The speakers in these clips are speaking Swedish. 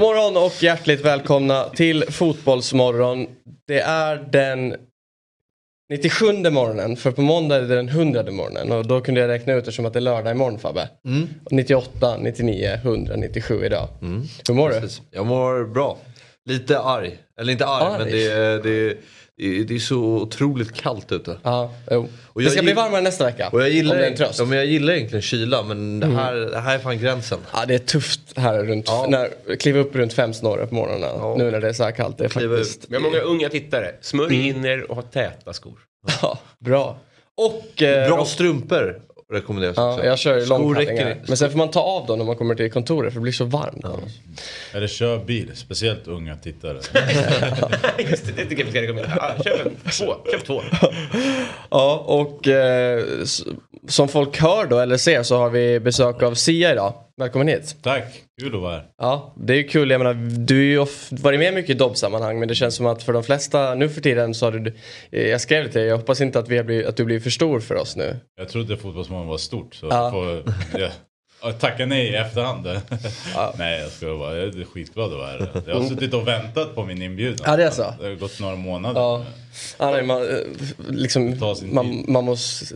God morgon och hjärtligt välkomna till Fotbollsmorgon. Det är den 97 morgonen, för på måndag är det den 100 morgonen och då kunde jag räkna ut det som att det är lördag imorgon Fabbe. Mm. 98, 99, 100, 97 idag. Hur mår du? Precis. Jag mår bra. Lite arg. Eller inte arg, Arg? men det är, det, är, det, är, det är så otroligt kallt ute. Ja, jo. Och Det ska bli varmare nästa vecka. Och jag gillar, om det är en tröst. ja, men jag gillar egentligen kyla men det, här, det här är fan gränsen. Ja, det är tufft här runt, Ja. när, kliva upp runt fem snåror på morgonen Ja. nu när det är så här kallt. Det är Kliva faktiskt. Vi har många unga tittare. Smörj in er och ha täta skor. ja, bra. Och... eh, Bra strumpor rekommenderas Ja, jag kör långkallingar. Men sen får man ta av dem när man kommer till kontoret för det blir så varmt. Eller kör bil, speciellt unga tittare. Just det, det tycker jag vi ska rekommendera. Ah, köp en, två. Köp två. Ja, och eh, som folk hör då eller ser så har vi besök av Sia idag. Välkommen hit. Tack, kul att vara här. Ja, det är ju kul. Jag menar, du har ju varit med mycket i dobbsammanhang men det känns som att för de flesta nu för tiden så har du... eh, Jag skrev det till dig, jag hoppas inte att, vi har blivit, att du blir för stor för oss nu. Jag trodde fotbollsmålen var stort så Ja. får jag, jag tackar nej i efterhand. nej, jag ska vara jag är skitglad att vara här. Jag har suttit och väntat på min inbjudan. Ja, det är så. Det har gått några månader. Ja. Ja, nej, man, eh, liksom, man, man måste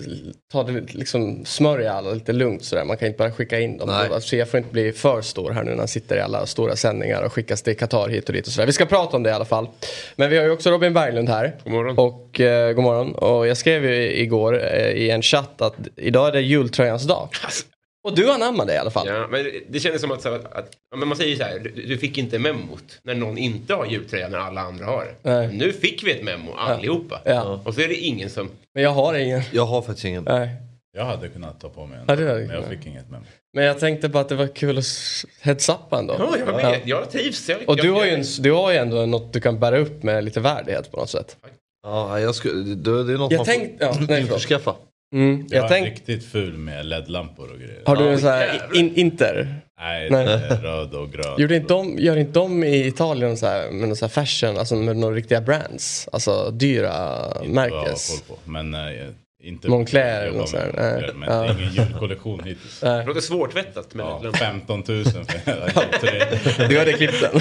ta det liksom smörja alla lite lugnt sådär. Man kan inte bara skicka in dem. Nej. Alltså, jag får inte bli för stor här nu när han sitter i alla stora sändningar och skickas till Qatar hit och dit och sådär. Vi ska prata om det i alla fall. Men vi har ju också Robin Berglund här. God morgon. Och, eh, god morgon. Och jag skrev ju igår eh, i en chatt att idag är det jultröjans dag. Och du anammade det i alla fall. Ja, men det kändes som att, så att, att ja, men man säger så här, du, du fick inte memot när någon inte har jultröja när alla andra har det. Nej. Nu fick vi ett memo allihopa. Ja. Och så är det ingen som... Men jag har ingen. Jag har faktiskt ingen. Nej. Jag hade kunnat ta på mig en. Ja, men jag fick inget med mig. Men jag tänkte på att det var kul att s- heads-uppa ändå. Ja, jag, var med. jag trivs. Jag, Och du jag, har, ju en, du har ju ändå något du kan bära upp med lite värdighet på något sätt. Ja, jag skulle, det, det är något Jag man tänkte- ja, nej, får förlåt. införskaffa. Mm, Jag jag var tänk, riktigt ful med LED-lampor och grejer. har du en sån här in, Inter? Nej, Nej. det röd och grön. Gjorde inte de, gör inte de i Italien så här, med någon så här fashion, alltså med några riktiga brands? Alltså dyra Inte märkes? koll på. Men eh, inte Moncler eller något med sånt Nej. Men det Ja. är ingen julkollektion hittills. det låter svårtvättat. Men Ja, 15 000 för hela. Du hade klippt den.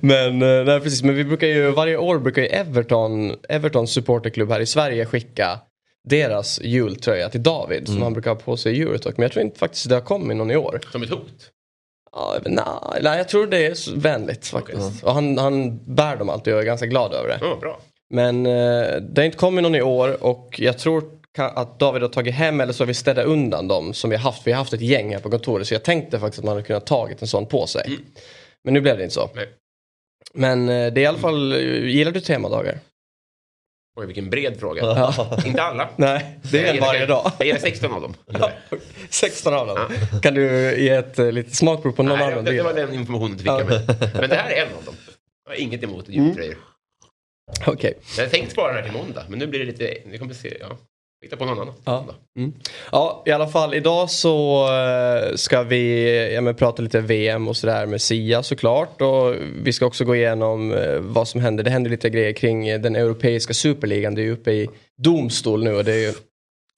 Men, eh, nej, precis, men vi brukar ju, varje år brukar ju Everton, Everton supporterklubb här i Sverige skicka deras jultröja till David som han brukar ha på sig i Eurotalk. Men jag tror inte faktiskt det har kommit någon i år. Som ett hot. Ja, jag nej, nej, jag tror det är vänligt faktiskt. Och han, han bär dem alltid och är ganska glad över det. Ja, bra. Men eh, det har inte kommit någon i år och jag tror att David har tagit hem eller så har vi städat undan dem som vi har haft. Vi har haft ett gäng här på kontoret så jag tänkte faktiskt att man hade kunnat tagit en sån på sig. Men nu blev det inte så. Nej. Men eh, det är i alla fall, gillar du temadagar? Oj, vilken bred fråga. Ja. Inte alla. Nej, det är en varje dag. Jag gillar 16 av dem. 16 av dem. Kan du ge ett eh, litet smakprov på någon Nej, annan? det, det var den informationen du fick av mig. Men det här är en av dem. Jag har inget emot Mm. jultröjor. Okej. Jag hade tänkt spara den här till måndag, men nu blir det lite... Vi kommer se, ja. Hitta på någon annan. Ja. Mm. ja, i alla fall idag så eh, ska vi ja, men, prata lite VM och sådär med Sia såklart. Och vi ska också gå igenom eh, vad som händer. Det händer lite grejer kring eh, den europeiska superligan. Det är ju uppe i domstol nu och det är ju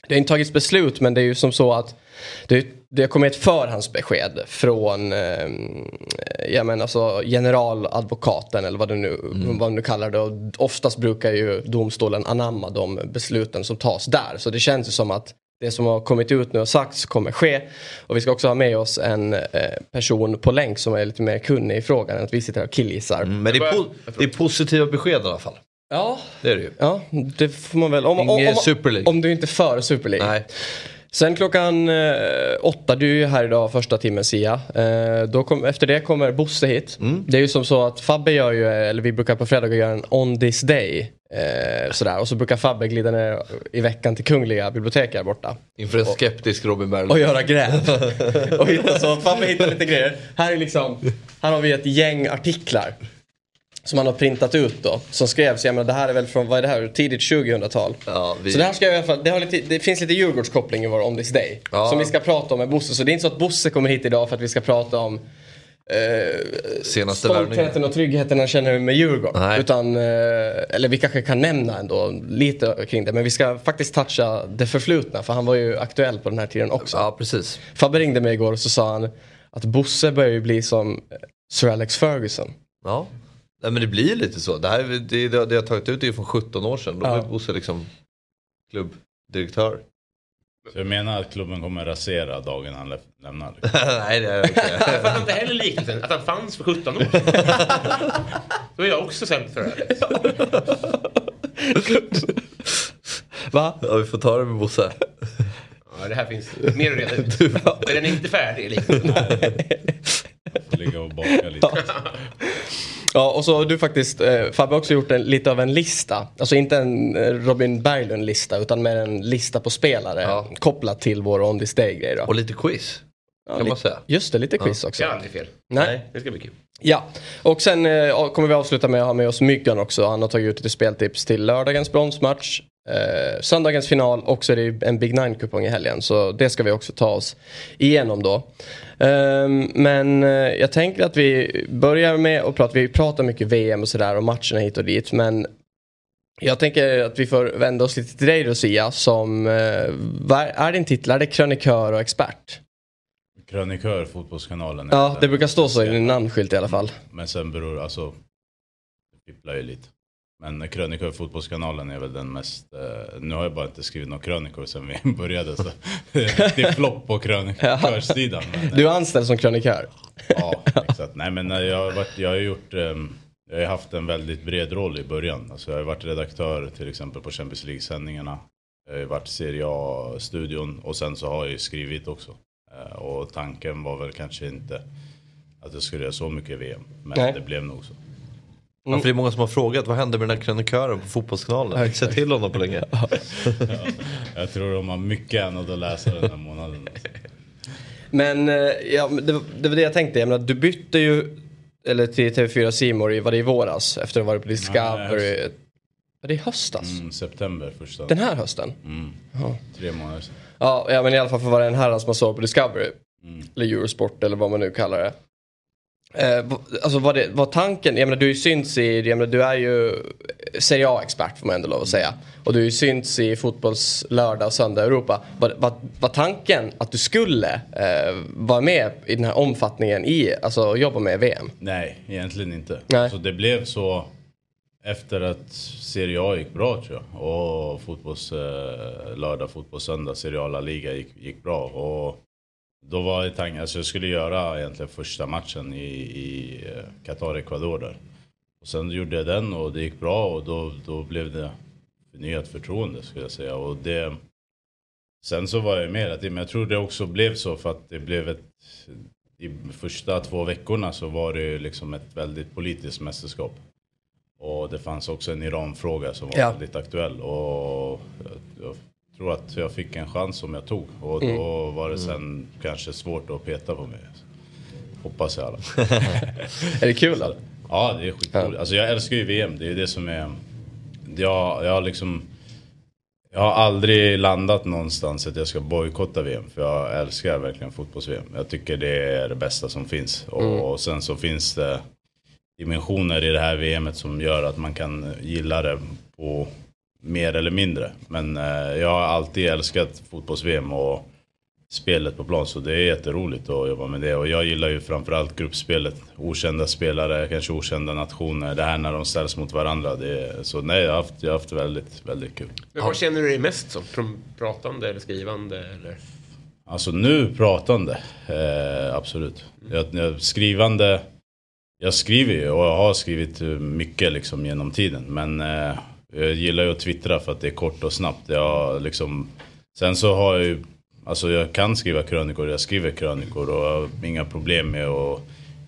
det har inte tagits beslut men det är ju som så att det, det har kommit ett förhandsbesked från eh, jag menar alltså generaladvokaten eller vad du nu, vad du nu kallar det. Och oftast brukar ju domstolen anamma de besluten som tas där. Så det känns ju som att det som har kommit ut nu och sagts kommer ske. Och vi ska också ha med oss en eh, person på länk som är lite mer kunnig i frågan än att vi sitter här och killgissar. Men det är, po- det är positiva besked i alla fall. Ja, Det är det ju. ja, det får man väl. Om, om, om, League. om du inte är för Super League. Nej. Sen klockan eh, åtta, du är ju här idag första timmen Sia. Eh, då kom, efter det kommer Bosse hit. Det är ju som så att Fabbe gör ju, eller vi brukar på fredagar göra en On This Day. Eh, sådär. Och så brukar Fabbe glida ner i veckan till Kungliga biblioteket här borta. Inför en skeptisk Robin Berglund. Och göra gräv. och hitta så, Fabbe hittar lite grejer. Här är liksom, här har vi ett gäng artiklar. Som han har printat ut då. Som skrevs, jag menar det här är väl från, vad är det här, tidigt 2000-tal. Ja, vi- Så det här ska jag i alla fall, det, lite, det finns lite Djurgårdskoppling i vår On This Day. Ja. Som vi ska prata om med Bosse. Så det är inte så att Bosse kommer hit idag för att vi ska prata om Senaste värvningen. stoltheten och tryggheten han känner med Djurgården. Nej. Utan, eh, eller vi kanske kan nämna ändå lite kring det. Men vi ska faktiskt toucha det förflutna. För han var ju aktuell på den här tiden också. Ja, precis. Fabbe ringde mig igår och så sa han att Bosse börjar ju bli som Sir Alex Ferguson. Ja. Nej, men det blir lite så. Det, här, det, det, det jag har tagit ut är från 17 år sedan. Då Ja. var Bosse liksom klubbdirektör. Så jag menar att klubben kommer rasera dagen han lä- lämnar. Nej, det är okej. Jag fattar inte heller liknelsen, att han fanns för 17 år sedan. Då är jag också sämst för det. Va? Ja, vi får ta det med Bosse. Ja, det här finns mer att reda ut. Den är inte färdig liknelsen. Får ligga och baka lite. Ja, och så har du faktiskt, eh, Fabbe har också gjort en, lite av en lista. Alltså inte en eh, Robin Berglund-lista utan mer en lista på spelare Ja. kopplat till vår On This Day-grej. Och lite quiz. Ja, kan man säga. Just det, lite quiz också. Det är aldrig fel. Nej. Det ska bli kul. Ja, och sen eh, kommer vi avsluta med att ha med oss Myggan också. Han har tagit ut lite speltips till lördagens bronsmatch, eh, söndagens final och så är det en Big Nine-kupong i helgen. Så det ska vi också ta oss igenom då. Ehm, men eh, jag tänker att vi börjar med att prata, vi pratar mycket VM och sådär och matcherna hit och dit. Men jag tänker att vi får vända oss lite till dig då Sia som, eh, är, din titel? Är det krönikör och expert? Krönikör, Fotbollskanalen. Ja, det brukar stå så i din namnskylt i alla fall. Men sen beror alltså, det fipplar ju lite. Men krönikör, Fotbollskanalen är väl den mest, eh, nu har jag bara inte skrivit några krönikor sen vi började så det är flopp på krönikörssidan. Eh, Du är anställd som krönikör. Ja, exakt. Nej men eh, jag har, varit, jag har gjort, ehm, jag har haft en väldigt bred roll i början. Alltså jag har varit redaktör till exempel på Champions League-sändningarna. Jag har varit Serie A-studion och sen så har jag ju skrivit också. Eh, Och tanken var väl kanske inte att jag skulle göra så mycket VM. Men Nej. det blev nog så. Ja, för det är många som har frågat vad hände med den här krönikören på Fotbollskanalen? Jag har inte sett till honom på länge. Jag tror de har mycket annat att läsa den här månaden. Men eh, ja, det, det var det jag tänkte. Jag menar, du bytte ju eller till TV4 Simor i, var det i våras efter att ha varit på Discovery. höst. var det i höstas? Mm, september första. Den här hösten? Mm, tre månader sedan. Ja, ja, men i alla fall för att vara en herrans man såg på Discovery. Mm. Eller Eurosport eller vad man nu kallar det. Eh, alltså var, det, var tanken, jag menar du synts i, jag menar, du är ju Serie A-expert får man ändå lov att säga. Och du är ju synts i fotbolls lördag och söndag Europa. Var, var, var tanken att du skulle eh, vara med i den här omfattningen i, alltså jobba med VM? Nej, egentligen inte. Nej. Så det blev så efter att Serie A gick bra tror jag. Och fotbolls, eh, lördag, fotbollssöndag, Serie A La Liga gick, gick bra. Och då var det tanken, alltså jag skulle göra egentligen första matchen i, i eh, Qatar, Ecuador där. Och sen gjorde jag den och det gick bra och då, då blev det förnyat förtroende skulle jag säga. Och det, sen så var jag med att men jag tror det också blev så för att det blev ett i första två veckorna så var det liksom ett väldigt politiskt mästerskap. Och det fanns också en Iran-fråga som var Ja. väldigt aktuell. Och jag tror att jag fick en chans som jag tog. Och då var det sen kanske svårt att peta på mig. Hoppas jag alla. Är det kul då? Ja, det är skitroligt. Alltså jag älskar ju VM. Det är ju det som är... Jag, jag har liksom... Jag har aldrig landat någonstans att jag ska bojkotta VM. För jag älskar verkligen fotbolls-VM. Jag tycker det är det bästa som finns. Och, och sen så finns det dimensioner i det här VMet som gör att man kan gilla det på mer eller mindre. Men eh, jag har alltid älskat fotbolls-VM och spelet på plan. Så det är jätteroligt att jobba med det. Och jag gillar ju framförallt gruppspelet. Okända spelare, kanske okända nationer. Det här när de ställs mot varandra. Är, så nej, jag har haft, jag har haft väldigt, väldigt kul. Men vad känner du dig mest som? Från pratande eller skrivande? Eller? Alltså nu pratande, eh, absolut. Jag, jag, skrivande, jag skriver ju och jag har skrivit mycket liksom genom tiden. Men eh, jag gillar ju att twittra för att det är kort och snabbt. Jag, liksom, sen så har jag ju Alltså jag kan skriva krönikor, jag skriver krönikor och jag har inga problem med att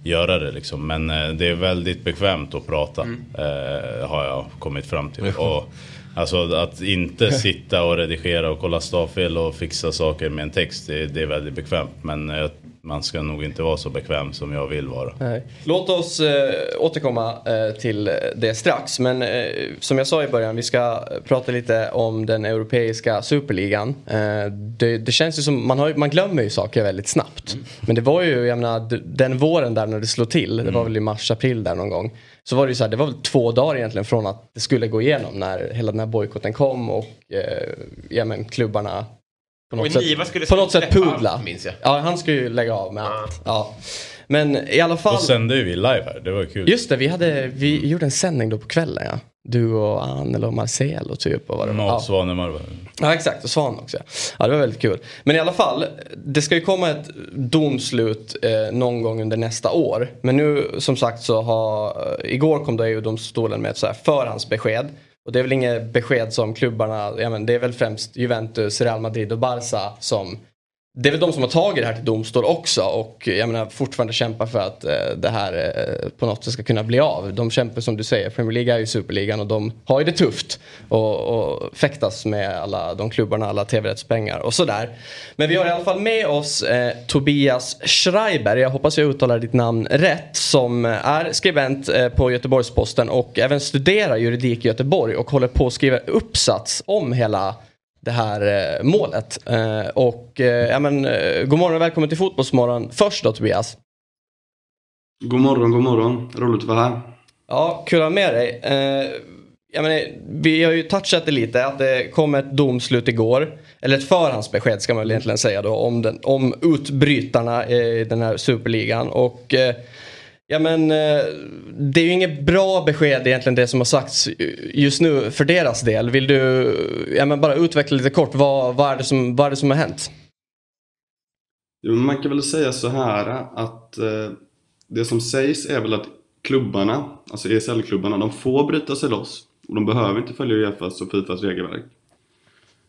göra det liksom. Men eh, det är väldigt bekvämt att prata. Eh, har jag kommit fram till. Och, alltså att inte sitta och redigera och kolla stavfel och fixa saker med en text. Det, det är väldigt bekvämt. Men eh, man ska nog inte vara så bekväm som jag vill vara. Nej. Låt oss eh, återkomma eh, till det strax. Men eh, som jag sa i början, vi ska prata lite om den europeiska superligan. Eh, det, det, känns ju som, man, har, man glömmer ju saker väldigt snabbt. Mm. Men det var ju, jag menar, den våren där när det slog till, mm. det var mm. väl i mars-april där någon gång. Så var det ju så här, det var väl två dagar egentligen från att det skulle gå igenom när hela den här bojkotten kom och eh, ja, men, klubbarna på något, sätt, på något sätt pudla. Allt, minns jag. Ja, han skulle ju lägga av med ah. allt. Ja. Men i alla fall. Då sände ju vi live här, det var kul. Just det, vi, hade, vi gjorde en sändning då på kvällen ja. Du och Annel och Marcelo typ. Och vad det var. Ja, Svanemar Ja exakt, och Svan också. Ja, det var väldigt kul. Men i alla fall, det ska ju komma ett domslut eh, någon gång under nästa år. Men nu som sagt så har, igår kom då EU-domstolen med ett så här förhandsbesked. Och det är väl inget besked som klubbarna, ja, men det är väl främst Juventus, Real Madrid och Barca som det är väl de som har tagit det här till domstol också och eh, jag menar fortfarande kämpar för att eh, det här eh, på något sätt ska kunna bli av. De kämpar som du säger, Premier League är ju superligan och de har ju det tufft och, och fäktas med alla de klubbarna, alla tv-rättspengar och sådär. Men vi har i alla fall med oss eh, Tobias Schreiber, jag hoppas jag uttalar ditt namn rätt, som eh, är skribent eh, på Göteborgs-Posten och även studerar juridik i Göteborg och håller på att skriva uppsats om hela det här eh, målet. Eh, och eh, ja, men, god morgon och välkommen till Fotbollsmorgon först då Tobias. God morgon, god morgon. Roligt att vara här. Ja, kul att ha med dig. jag menar, vi har ju touchat det lite, att det kom ett domslut igår. Eller ett förhandsbesked ska man väl egentligen säga då, om, den, om utbrytarna i den här superligan. Och Ja men eh, det är ju inget bra besked egentligen det som har sagts just nu för deras del. Vill du ja, men bara utveckla lite kort, vad, vad, är det som, vad är det som har hänt? Jo, man kan väl säga så här att eh, det som sägs är väl att klubbarna, alltså ESL-klubbarna, de får bryta sig loss och de behöver inte följa Uefas och Fifas regelverk.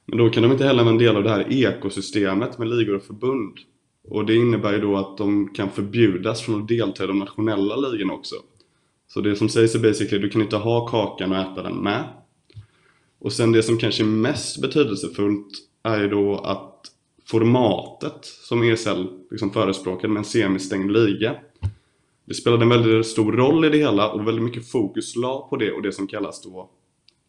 Men då kan de inte heller vara en del av det här ekosystemet med ligor och förbund och det innebär ju då att de kan förbjudas från att delta i de nationella ligorna också. Så det som sägs är basically, du kan inte ha kakan och äta den med. Och sen det som kanske är mest betydelsefullt är ju då att formatet som ESL liksom förespråkade med en semistängd liga. Det spelade en väldigt stor roll i det hela och väldigt mycket fokus la på det och det som kallas då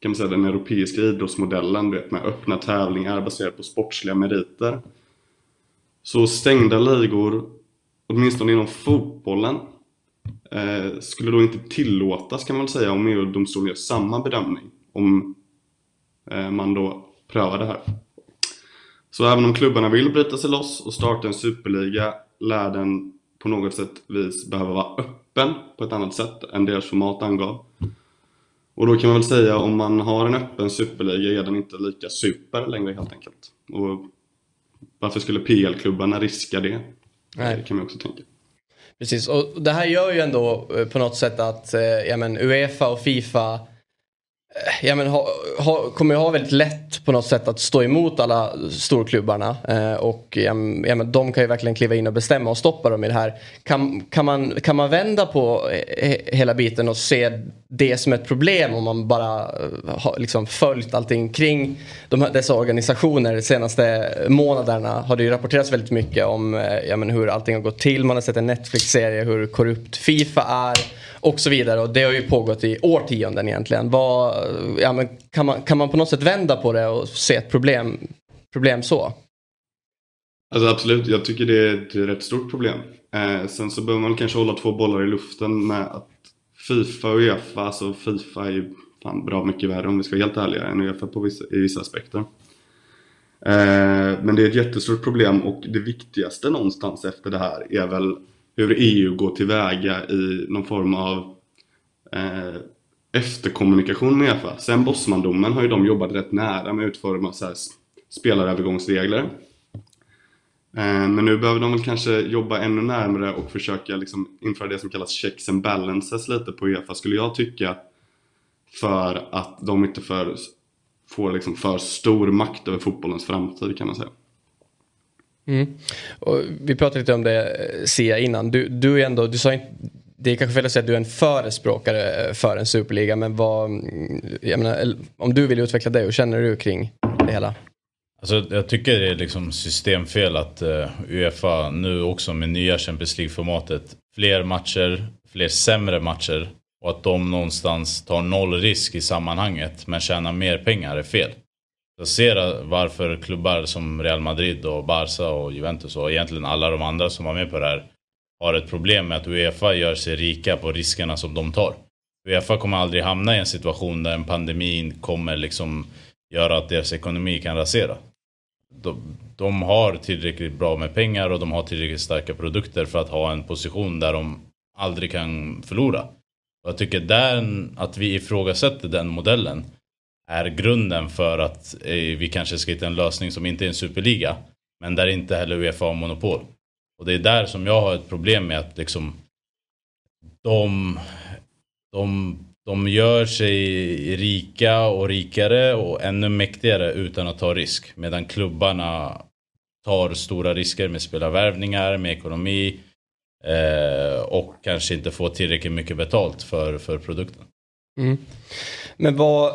kan man säga den europeiska idrottsmodellen, du vet med öppna tävlingar baserat på sportsliga meriter. Så stängda ligor, åtminstone inom fotbollen, eh, skulle då inte tillåtas kan man väl säga om EU-domstolen gör samma bedömning. Om eh, man då prövar det här. Så även om klubbarna vill bryta sig loss och starta en superliga lär den på något sätt vis behöva vara öppen på ett annat sätt än deras format angav. Och då kan man väl säga om man har en öppen superliga är den inte lika super längre helt enkelt. Och varför skulle PL-klubbarna riska det? Nej. Det kan man också tänka. Precis, och det här gör ju ändå eh, på något sätt att eh, ja, men Uefa och Fifa ja, men, ha, ha, kommer ha väldigt lätt på något sätt att stå emot alla storklubbarna. Eh, och ja, ja, men, de kan ju verkligen kliva in och bestämma och stoppa dem i det här. Kan, kan, man, kan man vända på eh, he, hela biten och se det som ett problem om man bara eh, har liksom följt allting kring de här, dessa organisationer. De senaste månaderna har det ju rapporterats väldigt mycket om eh, ja, men, hur allting har gått till. Man har sett en Netflix-serie hur korrupt Fifa är och så vidare. Och det har ju pågått i årtionden egentligen. Vad, ja, men kan, man, kan man på något sätt vända på det och se ett problem, problem så? Alltså absolut, jag tycker det är ett rätt stort problem. Eh, sen så behöver man kanske hålla två bollar i luften med att Fifa och Uefa, alltså Fifa är ju fan bra mycket värre om vi ska vara helt ärliga än Uefa på vissa, i vissa aspekter. Eh, men det är ett jättestort problem och det viktigaste någonstans efter det här är väl hur EU går tillväga i någon form av eh, efterkommunikation med Uefa. Sen Bosmandomen har ju de jobbat rätt nära med att utforma så här spelarövergångsregler. Eh, men nu behöver de väl kanske jobba ännu närmare och försöka liksom införa det som kallas checks and balances lite på Uefa skulle jag tycka. För att de inte för, får liksom för stor makt över fotbollens framtid kan man säga. Mm. Och vi pratade lite om det eh, Sia innan. Du, du är ändå, du sa inte, det är kanske fel att säga att du är en förespråkare för en superliga men vad, mm, jag menar, om du vill utveckla det, hur känner du kring det hela? Alltså, jag tycker det är liksom systemfel att uh, Uefa nu också med nya Champions League-formatet, fler matcher, fler sämre matcher och att de någonstans tar noll risk i sammanhanget men tjänar mer pengar är fel. Jag ser varför klubbar som Real Madrid och Barca och Juventus och egentligen alla de andra som var med på det här har ett problem med att Uefa gör sig rika på riskerna som de tar. Uefa kommer aldrig hamna i en situation där en pandemi kommer liksom göra att deras ekonomi kan rasera. De, de har tillräckligt bra med pengar och de har tillräckligt starka produkter för att ha en position där de aldrig kan förlora. Och jag tycker där, att vi ifrågasätter den modellen är grunden för att eh, vi kanske ska hitta en lösning som inte är en superliga. Men där inte heller Uefa har monopol. Och det är där som jag har ett problem med att liksom de, de, de gör sig rika och rikare och ännu mäktigare utan att ta risk. Medan klubbarna tar stora risker med spelarvärvningar, med ekonomi eh, och kanske inte får tillräckligt mycket betalt för, för produkten. Mm. Men vad,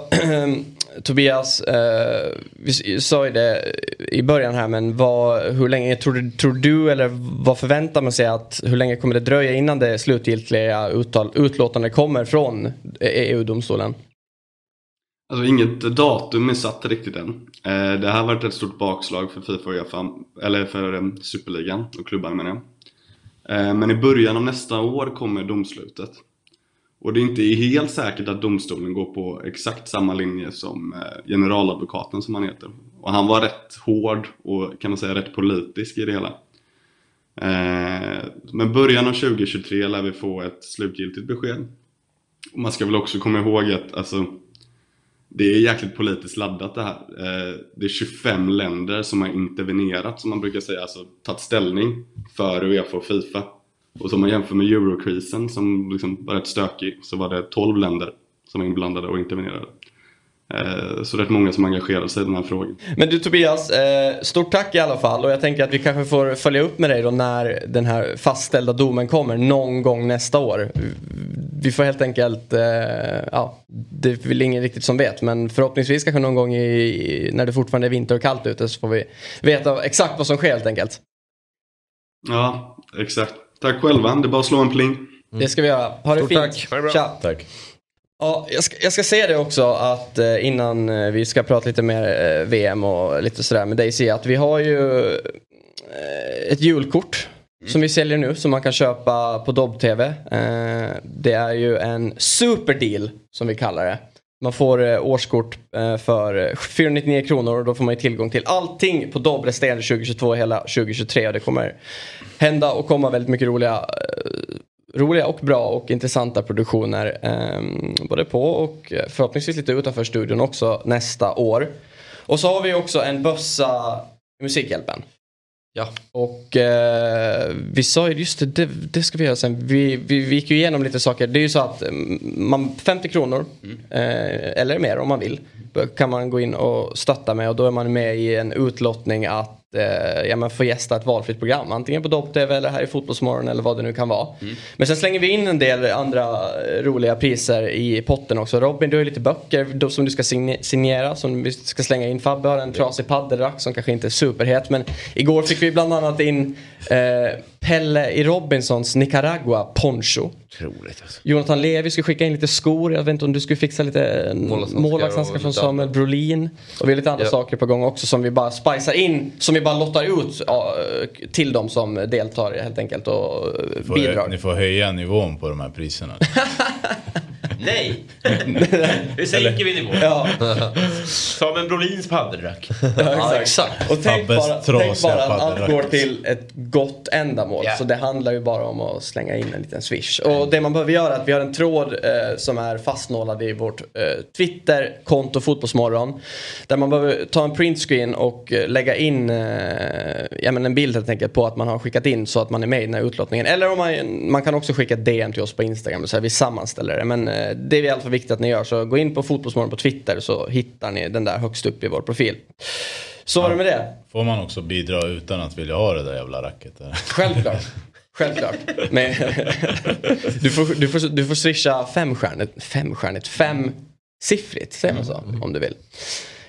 Tobias, eh, vi sa ju det i början här men vad, hur länge tror du, tror du eller vad förväntar man sig att hur länge kommer det dröja innan det slutgiltiga uttal, utlåtandet kommer från e EU-domstolen? Alltså inget datum är satt riktigt än. Eh, det här har varit ett stort bakslag för Fifa och Uefa, eller för eh, Superligan och klubbarna menar jag. Eh, men i början av nästa år kommer domslutet. Och det är inte helt säkert att domstolen går på exakt samma linje som eh, generaladvokaten som han heter. Och han var rätt hård och kan man säga rätt politisk i det hela. Eh, men början av 2023 lär vi få ett slutgiltigt besked. Och man ska väl också komma ihåg att alltså, det är jäkligt politiskt laddat det här. Eh, det är 25 länder som har intervenerat, som man brukar säga, alltså tagit ställning för Uefa och Fifa. Och som man jämför med eurokrisen som liksom var rätt stökig så var det 12 länder som var inblandade och intervenerade. Eh, så rätt många som engagerade sig i den här frågan. Men du Tobias, eh, stort tack i alla fall och jag tänker att vi kanske får följa upp med dig då när den här fastställda domen kommer någon gång nästa år. Vi får helt enkelt, eh, ja, det är väl ingen riktigt som vet men förhoppningsvis kanske någon gång i, när det fortfarande är vinter och kallt ute så får vi veta exakt vad som sker helt enkelt. Ja, exakt. Tack själva, det är bara att slå en pling. Mm. Det ska vi göra. Ha det Stort fint. tack. Tja. Tack. Ja, jag, ska, jag ska säga det också att eh, innan eh, vi ska prata lite mer eh, VM och lite sådär med dig att vi har ju ett julkort som vi säljer nu som man kan köpa på Dobb-TV. Det är ju en superdeal som vi kallar det. Man får eh, årskort eh, för eh, 499 kronor och då får man tillgång till allting på Dobb resterande 2022 och hela 2023 och det kommer hända och komma väldigt mycket roliga roliga och bra och intressanta produktioner. Ehm, både på och förhoppningsvis lite utanför studion också nästa år. Och så har vi också en bössa i Musikhjälpen. Ja. Och eh, vi sa ju, just det, det, det ska vi göra sen. Vi, vi, vi gick ju igenom lite saker. Det är ju så att mm, man, 50 kronor eh, eller mer om man vill kan man gå in och stötta med och då är man med i en utlottning att eh, ja, men få gästa ett valfritt program. Antingen på Dopp-TV eller här i Fotbollsmorgon eller vad det nu kan vara. Mm. Men sen slänger vi in en del andra eh, roliga priser i potten också. Robin, du har ju lite böcker som du ska sign- signera som vi ska slänga in. Fabbe har en trasig paddelrack som kanske inte är superhet. Men igår fick vi bland annat in eh, Pelle i Robinsons Nicaragua poncho. Otroligt alltså. Jonathan Levi ska skicka in lite skor. Jag vet inte om du skulle fixa lite eh, Målvaktshandskar från Samuel annat. Brolin. Och vi har lite andra Ja. saker på gång också som vi bara spicar in. Som vi bara lottar ut till de som deltar helt enkelt och eh, Får, bidrar. ni får höja nivån på de här priserna. Nej! Nu sänker vi nivån. Ja, Samuel Brolins paddelrack. Ja, exakt. och tänk bara, tänk bara att allt går till ett gott ändamål. Ja. Så det handlar ju bara om att slänga in en liten swish. Och det man behöver göra är att vi har en tråd eh, som är fastnålad i vårt eh, Twitter-konto Fotbollsmorgon. Där man behöver ta en printscreen och eh, lägga in eh, ja, men en bild helt enkelt på att man har skickat in så att man är med i den här utlottningen. Eller om man, man kan också skicka ett DM till oss på Instagram så här, vi sammanställer det. Men eh, det är i alla fall viktigt att ni gör så gå in på Fotbollsmorgon på Twitter så hittar ni den där högst upp i vår profil. Så var det med det. Får man också bidra utan att vilja ha det där jävla racket? Där. Självklart. Självklart. Men, du, får, du, får, du får swisha femstjärnigt, femstjärnigt, femsiffrigt, säger man så? Om du vill.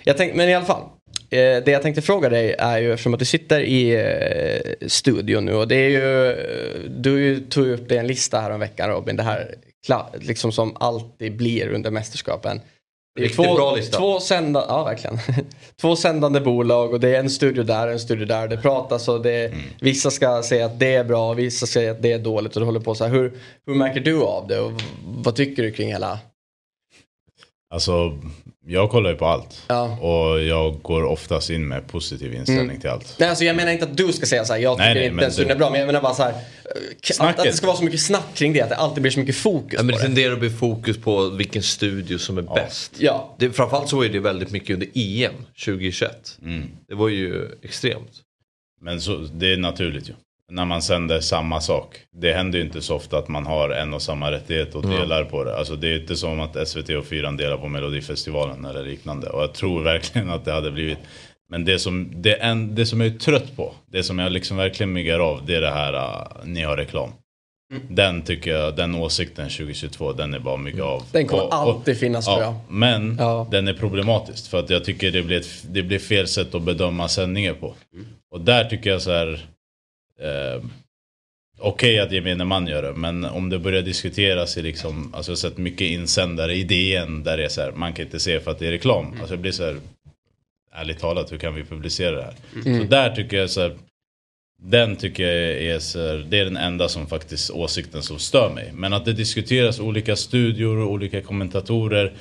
Jag tänk, men i alla fall. Eh, det jag tänkte fråga dig är ju eftersom att du sitter i eh, studion nu och det är ju, eh, du tog upp det i en lista här om veckan Robin, det här liksom som alltid blir under mästerskapen. Det är Riktigt två, bra lista. Två, sända, ja, verkligen. två sändande bolag och det är en studio där en studio där. Det pratas och det, Mm. vissa ska säga att det är bra och vissa säger att det är dåligt. Och det håller på så här. Hur, hur märker du av det och vad tycker du kring hela... Alltså, jag kollar ju på allt. Ja. Och jag går oftast in med positiv inställning Mm. till allt. Nej, alltså jag menar inte att du ska säga så här, jag tycker Nej, nej, inte men den studien det- är bra. Men jag menar bara så här, att, att det ska vara så mycket snack kring det. Att det alltid blir så mycket fokus Ja, men det det. tenderar att bli fokus på vilken studio som är bäst. Ja. Det, framförallt så var ju det väldigt mycket under EM 2021. Det var ju extremt. Men så, det är naturligt ju. När man sänder samma sak. Det händer ju inte så ofta att man har en och samma rättighet och delar på det. Alltså det är inte som att SVT och Fyran delar på Melodifestivalen eller liknande. Och jag tror verkligen att det hade blivit. Men det som, det, en, det som jag är trött på, det som jag liksom verkligen myggar av, det är det här, uh, ni har reklam. Den tycker jag, den åsikten 2022, den är bara mygga av. Den kommer Och- och- alltid finnas tror jag. Ja, men Ja. den är problematisk för att jag tycker det blir, ett, det blir fel sätt att bedöma sändningar på. Och där tycker jag så här. Eh, Okej att gemene man gör det, men om det börjar diskuteras i liksom, alltså jag har sett mycket insändare i DN där det är så här, man kan inte se för att det är reklam. Alltså det blir så här, ärligt talat, hur kan vi publicera det här? Så där tycker jag så här, den tycker jag är, så här, det är den enda som faktiskt åsikten som stör mig. Men att det diskuteras olika studior och olika kommentatorer.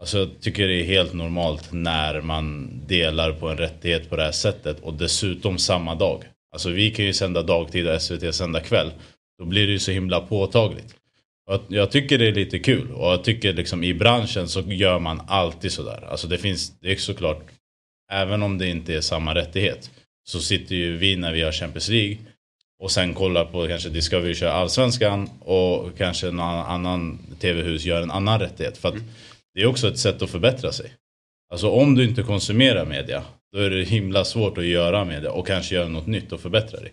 Alltså jag tycker det är helt normalt när man delar på en rättighet på det här sättet och dessutom samma dag. Alltså vi kan ju sända dagtid och SVT sända kväll. Då blir det ju så himla påtagligt. Och jag tycker det är lite kul och jag tycker liksom i branschen så gör man alltid sådär. Alltså det finns, det är såklart, även om det inte är samma rättighet så sitter ju vi när vi har Champions League och sen kollar på kanske Discovery kör Allsvenskan och kanske någon annan tv-hus gör en annan rättighet. För att det är också ett sätt att förbättra sig. Alltså om du inte konsumerar media då är det himla svårt att göra media och kanske göra något nytt och förbättra dig.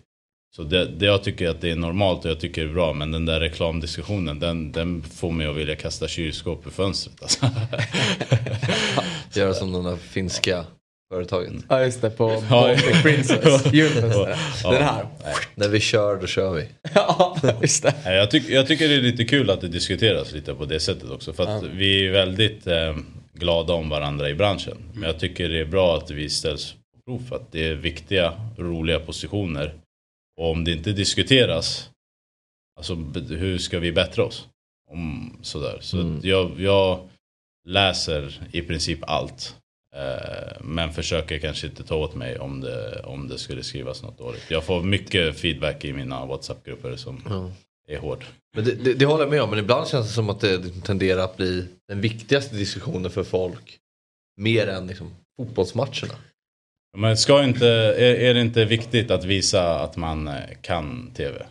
Så det, det jag tycker att det är normalt och jag tycker det är bra men den där reklamdiskussionen den, den får mig att vilja kasta kylskåp ur fönstret. Alltså. Göra som de där finska företaget. Ja just det, på. Baltic Princess. Den här. När vi kör, då kör vi. Ja, just det. Nej, Jag, tyck, jag tycker det är lite kul att det diskuteras lite på det sättet också. För att vi är väldigt eh, glada om varandra i branschen. Men jag tycker det är bra att vi ställs på prov för att det är viktiga, roliga positioner. Och om det inte diskuteras, alltså hur ska vi bättra oss? Om, sådär. Så att jag, jag läser i princip allt. Eh, men försöker kanske inte ta åt mig om det, om det skulle skrivas något dåligt. Jag får mycket feedback i mina WhatsApp-grupper som är hård. Men det, det, det håller jag med om, men ibland känns det som att det tenderar att bli den viktigaste diskussionen för folk. Mer än liksom, fotbollsmatcherna. Men ska inte, är, är det inte viktigt att visa att man eh, kan tv?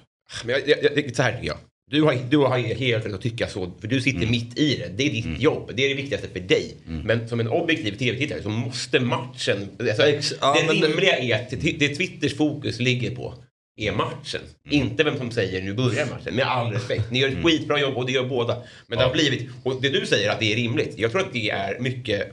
Men jag, jag, jag, så här tycker jag. Du har, du har helt rätt att tycka så, för du sitter mitt i det. Det är ditt jobb, det är det viktigaste för dig. Men som en objektiv tv-tittare så måste matchen... Alltså, ja, det men det- rimliga är att det, det Twitters fokus ligger på är matchen. Inte vem som säger nu börjar matchen, med all respekt. Ni gör ett skitbra jobb och det gör båda. Men det har blivit, och det du säger att det är rimligt, jag tror att det är mycket,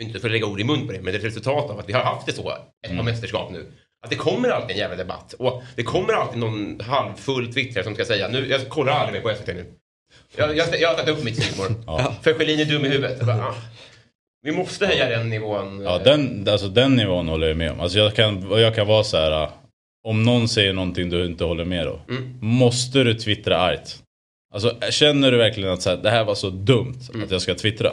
inte för att lägga ord i mun på det, men det är ett resultat av att vi har haft det så ett par mästerskap nu. Att det kommer alltid en jävla debatt. Och det kommer alltid någon halvfull twittrare som ska säga, nu, jag kollar aldrig mer på SVT nu. Jag, jag, jag har tagit upp mitt Simor. Ja. För Schelin är dum i huvudet. Bara, ah. Vi måste höja den nivån. Ja, den, alltså, den nivån håller jag med om. Alltså, jag, kan, jag kan vara så här. Om någon säger någonting du inte håller med då. Måste du twittra argt? Alltså, känner du verkligen att så här, det här var så dumt att jag ska twittra?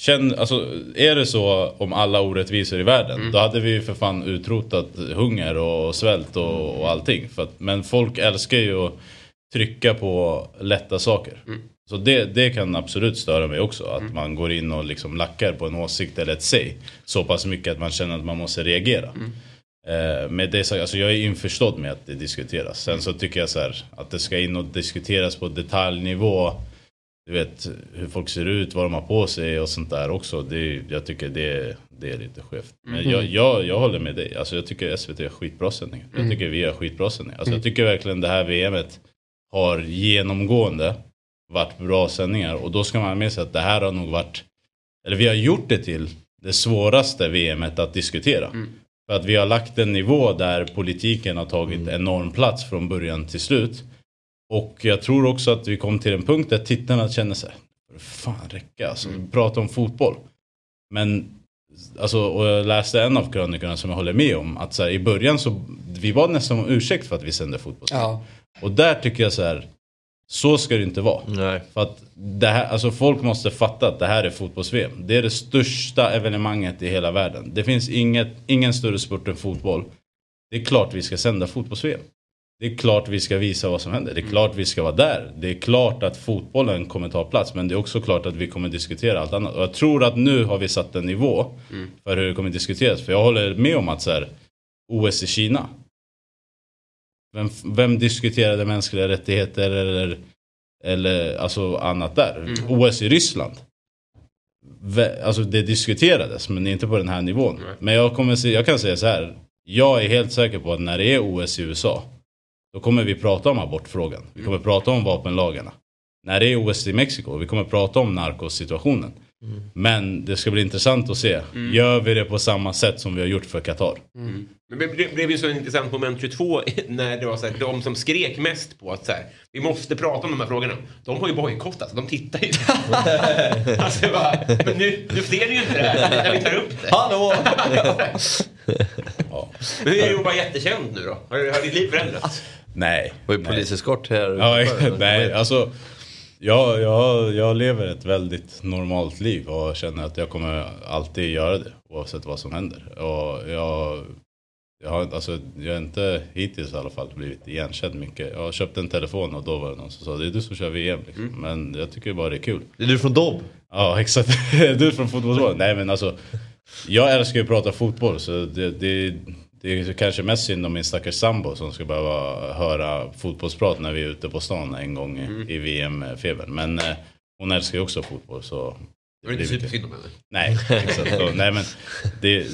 Känn, alltså, är det så om alla orättvisor i världen, då hade vi ju för fan utrotat hunger och svält och, och allting. För att, men folk älskar ju att trycka på lätta saker. Så det, det kan absolut störa mig också. Att man går in och liksom lackar på en åsikt eller ett säg. Så pass mycket att man känner att man måste reagera. Eh, med det sagt, alltså jag är införstådd med att det diskuteras. Sen så tycker jag så här, att det ska in och diskuteras på detaljnivå. du vet hur folk ser ut, vad de har på sig och sånt där också. Det, jag tycker det, det är lite skevt. Men jag, jag, jag håller med dig. Alltså jag tycker SVT har skitbra sändningar. Jag tycker vi har skitbra sändningar. Alltså jag tycker verkligen det här VMet har genomgående varit bra sändningar. Och då ska man ha med sig att det här har nog varit, eller vi har gjort det till det svåraste VMet att diskutera. För att vi har lagt en nivå där politiken har tagit enorm plats från början till slut. Och jag tror också att vi kom till en punkt där tittarna känner sig fan räcka alltså, prata om fotboll. Men Alltså, och jag läste en av krönikorna som jag håller med om. Att så här, i början så, vi var nästan om ursäkt för att vi sände fotboll. Ja. Och där tycker jag så här, så ska det inte vara. Nej. För att det här, alltså folk måste fatta att det här är fotbolls-VM. Det är det största evenemanget i hela världen. Det finns inget, ingen större sport än fotboll. Det är klart vi ska sända fotbolls-VM. Det är klart vi ska visa vad som händer. Det är klart vi ska vara där. Det är klart att fotbollen kommer ta plats. Men det är också klart att vi kommer diskutera allt annat. Och jag tror att nu har vi satt en nivå för hur det kommer diskuteras. För jag håller med om att så här, OS i Kina. Vem, vem diskuterade mänskliga rättigheter eller, eller alltså annat där? OS i Ryssland. Alltså det diskuterades men inte på den här nivån. Men jag, kommer jag kan säga så här. Jag är helt säker på att när det är OS i USA. Då kommer vi prata om abortfrågan. Vi kommer prata om vapenlagarna. När det är OS i Mexiko. Vi kommer prata om Men det ska bli intressant att se. Gör vi det på samma sätt som vi har gjort för Qatar? Men det blev- ju så intressant moment 22 när det var så här, de som skrek mest på att så här, vi måste prata om de här frågorna. De har ju bojkottat, de tittar ju. alltså, bara, men nu, nu ser ni ju inte det här när vi tar upp det. Hallå! Ja. Men är att vara jättekänd nu då? Har, har ditt liv förändrats? Nej. Det var ju nej. poliseskort här Ja, nej, alltså. Jag, jag, jag lever ett väldigt normalt liv och känner att jag kommer alltid göra det oavsett vad som händer. Och jag, jag, har, alltså, jag har inte hittills i alla fall blivit igenkänd mycket. Jag har köpt en telefon och då var det någon som sa det är du som kör VM. Liksom. Men jag tycker bara det är kul. Är du från Dobb? Ja exakt, du är från fotbollsmålet. Nej men alltså. Jag älskar ju att prata fotboll så det, det, det är kanske mest synd om min stackars sambo som ska behöva höra fotbollsprat när vi är ute på stan en gång i, i VM-febern. Men eh, hon älskar ju också fotboll så. Det var inte supersynd om henne. Nej, exakt. Så, nej men det,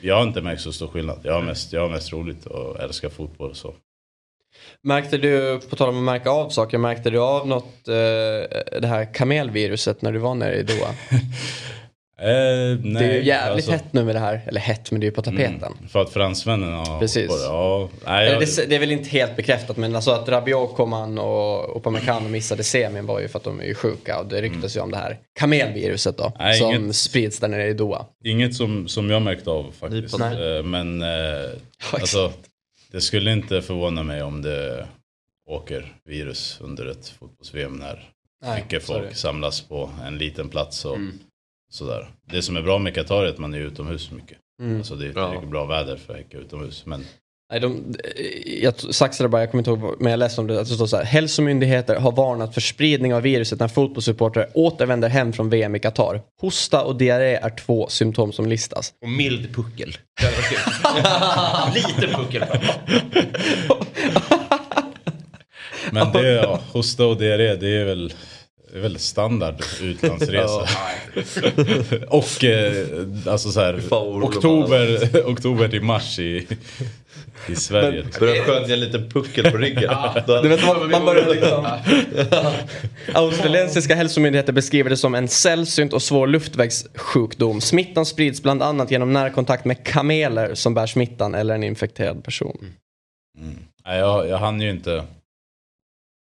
jag har inte märkt så stor skillnad. Jag har mest, jag har mest roligt och älskar fotboll så. Märkte du, på tal om att märka av saker, märkte du av något, eh, det här kamelviruset när du var nere i Doha? Eh, nej, det är ju jävligt alltså- hett nu med det här, eller hett men det är ju på tapeten. Mm, för att fransmännen har Precis. på det. Ja, nej, jag, det, det är väl inte helt bekräftat men alltså att Rabiot kom an och Upamecano missade semin var ju för att de är ju sjuka och det ryktas ju om det här kamelviruset då. Nej, som inget- sprids där nere i Doha. Inget som, som jag märkt av faktiskt. Nej. Eh, Men eh, alltså, det skulle inte förvåna mig om det åker virus under ett fotbolls-VM när Nej, mycket folk det. samlas på en liten plats och Mm. Sådär. Det som är bra med Qatar är att man är utomhus mycket. Mm. Alltså det är Ja. tillräckligt bra väder för att häcka utomhus. Men Nej, de, jag saxade bara, jag kommer inte ihåg, men jag läste om det. Att det står så här, hälsomyndigheter har varnat för spridning av viruset när fotbollssupportrar återvänder hem från VM i Qatar. Hosta och diarré är två symptom som listas. Och mild puckel. Liten puckel. Men det, ja, hosta och diarré, det är väl, det är väl standard utlandsresa. och eh, alltså så här, Fan, oktober, oktober till mars i, i Sverige. liksom. Börjar skönja en liten puckel på ryggen. Du vet, man, man börjar liksom... Australiensiska hälsomyndigheter beskriver det som en sällsynt och svår luftvägssjukdom. Smittan sprids bland annat genom närkontakt med kameler som bär smittan eller en infekterad person. Nej, jag, jag hann ju inte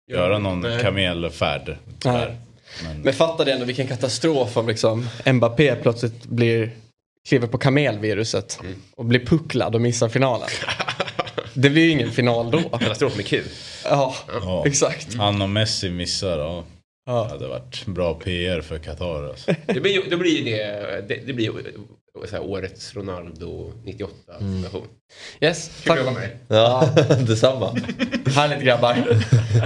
göra någon Nej. kamelfärd. Men, Men fatta det ändå vilken katastrof om liksom Mbappé plötsligt blir kliver på kamelviruset och blir pucklad och missar finalen. Det blir ju ingen final då. Katastrof med Q. Ja, ja, exakt. Han och Messi missar, ja. Det Ja. hade varit bra PR för Qatar alltså. Det blir ju det, blir ju det, det, det blir här, årets Ronaldo 98 situation. Yes, Kul tack. att jobba med. Ja, detsamma. Härligt grabbar.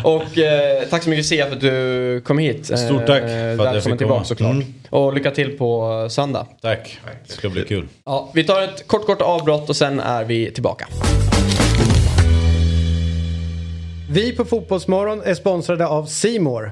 Och eh, tack så mycket Sia för att du kom hit. Stort tack för att jag fick tillbaka komma. såklart. Och lycka till på söndag. Tack, det ska bli kul. Ja, vi tar ett kort kort avbrott och sen är vi tillbaka. Vi på Fotbollsmorgon är sponsrade av Simor.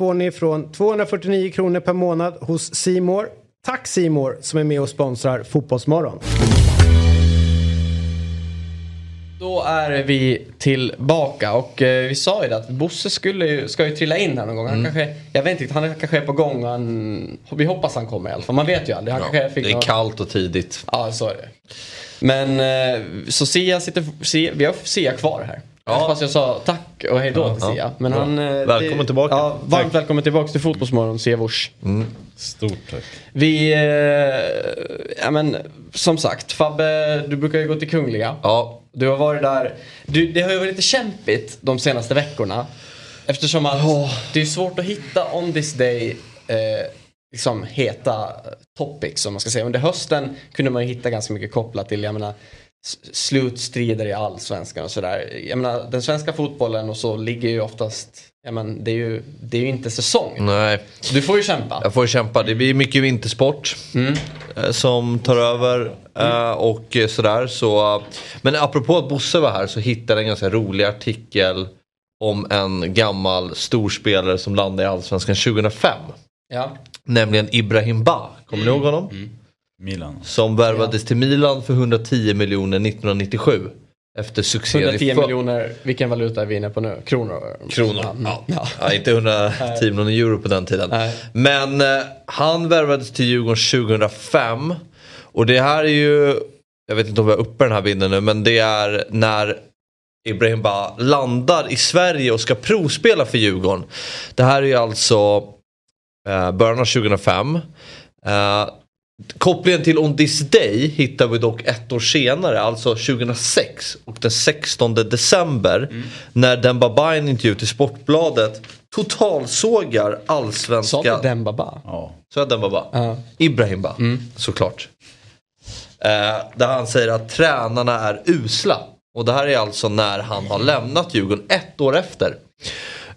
får ni från 249 kronor per månad hos Simor. Tack Simor som är med och sponsrar Fotbollsmorgon. Då är vi tillbaka och eh, vi sa ju det att Bosse skulle ju, ska ju trilla in här någon gång. Han kanske, jag vet inte, han kanske är på gång. Han, vi hoppas han kommer i alla fall. Man vet ju aldrig. Han kanske fick Det är någon- kallt och tidigt. Ja, så är det. Men eh, så Sia sitter, Sia, vi har Sia kvar här. Ja. Fast jag sa tack och hej då till Ja, Sia. Men bra. han, eh, Välkommen det- tillbaka. Ja, varmt välkommen tillbaka till Fotbollsmorgon, Sia Wors. Stort tack. Vi, eh, ja men som sagt, Fabbe, du brukar ju gå till Kungliga. Ja, Du har varit där. Du, det har ju varit lite kämpigt de senaste veckorna. Eftersom att det är svårt att hitta on this day eh, liksom heta topics om man ska säga. Under hösten kunde man ju hitta ganska mycket kopplat till, jag menar, slutstrider i allsvenskan och sådär. Jag menar, den svenska fotbollen och så ligger ju oftast, ja men det är ju, det är ju inte säsong. nej. Så du får ju kämpa. Jag får kämpa. Det blir mycket vintersport eh, som tar över eh, och sådär. Så, eh, men apropå att Bosse var här så hittade jag en ganska rolig artikel om en gammal storspelare som landade i Allsvenskan 2005. Ja. Nämligen Ibrahim Ba. Kommer ni ihåg honom? Milan. Som värvades till Milan för 110 miljoner 1997. Efter succén 110 i för- miljoner, vilken valuta är vi inne på nu? Kronor? Kronor. Ja. Ja. Ja, inte 110 miljoner euro på den tiden. Nej. Men eh, han värvades till Djurgården 2005. Och det här är ju, jag vet inte om vi har uppe den här bilden nu, men det är när Ibrahim Ba landar i Sverige och ska provspela för Djurgården. Det här är ju alltså eh, början av 2005. Eh, Kopplingen till On This Day hittar vi dock ett år senare, alltså 2006 och den 16 december när Demba Ba i en intervju till Sportbladet totalsågar Sa allsvenska... du Demba Ba? Ja. Så är Demba Ba? Ja. Ibrahim Ba, såklart. Eh, där han säger att tränarna är usla. Och det här är alltså när han har lämnat Djurgården ett år efter.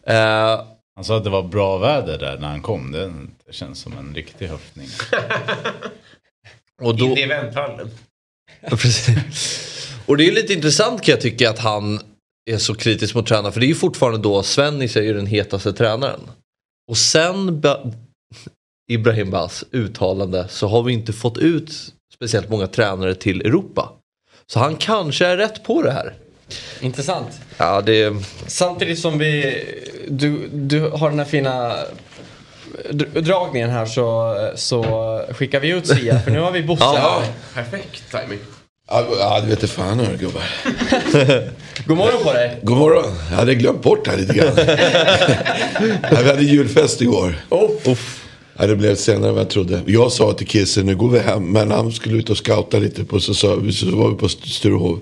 Eh, Han sa att det var bra väder där när han kom. Det, det känns som en riktig höftning. och då... Inne i vänthallen. Ja, Precis. Och det är lite intressant kan jag tycka att han är så kritisk mot tränaren. För det är ju fortfarande då Svennis är ju den hetaste tränaren. Och sen ba- Ibrahim Bas uttalande så har vi inte fått ut speciellt många tränare till Europa. Så han kanske är rätt på det här. Intressant. Ja, det... Samtidigt som vi, du, du har den här fina dr- dragningen här så, så skickar vi ut Sia för nu har vi Bosse Ja. här. Perfekt timing. Ja, ja det vete fan hörru gubbar. God morgon på dig. God morgon. Jag hade glömt bort det här lite grann. ja, vi hade julfest igår. Ja, det blev senare än vad jag trodde. Jag sa till Kisse, nu går vi hem. Men han skulle ut och scouta lite på, så, vi- så var vi på Sturehov.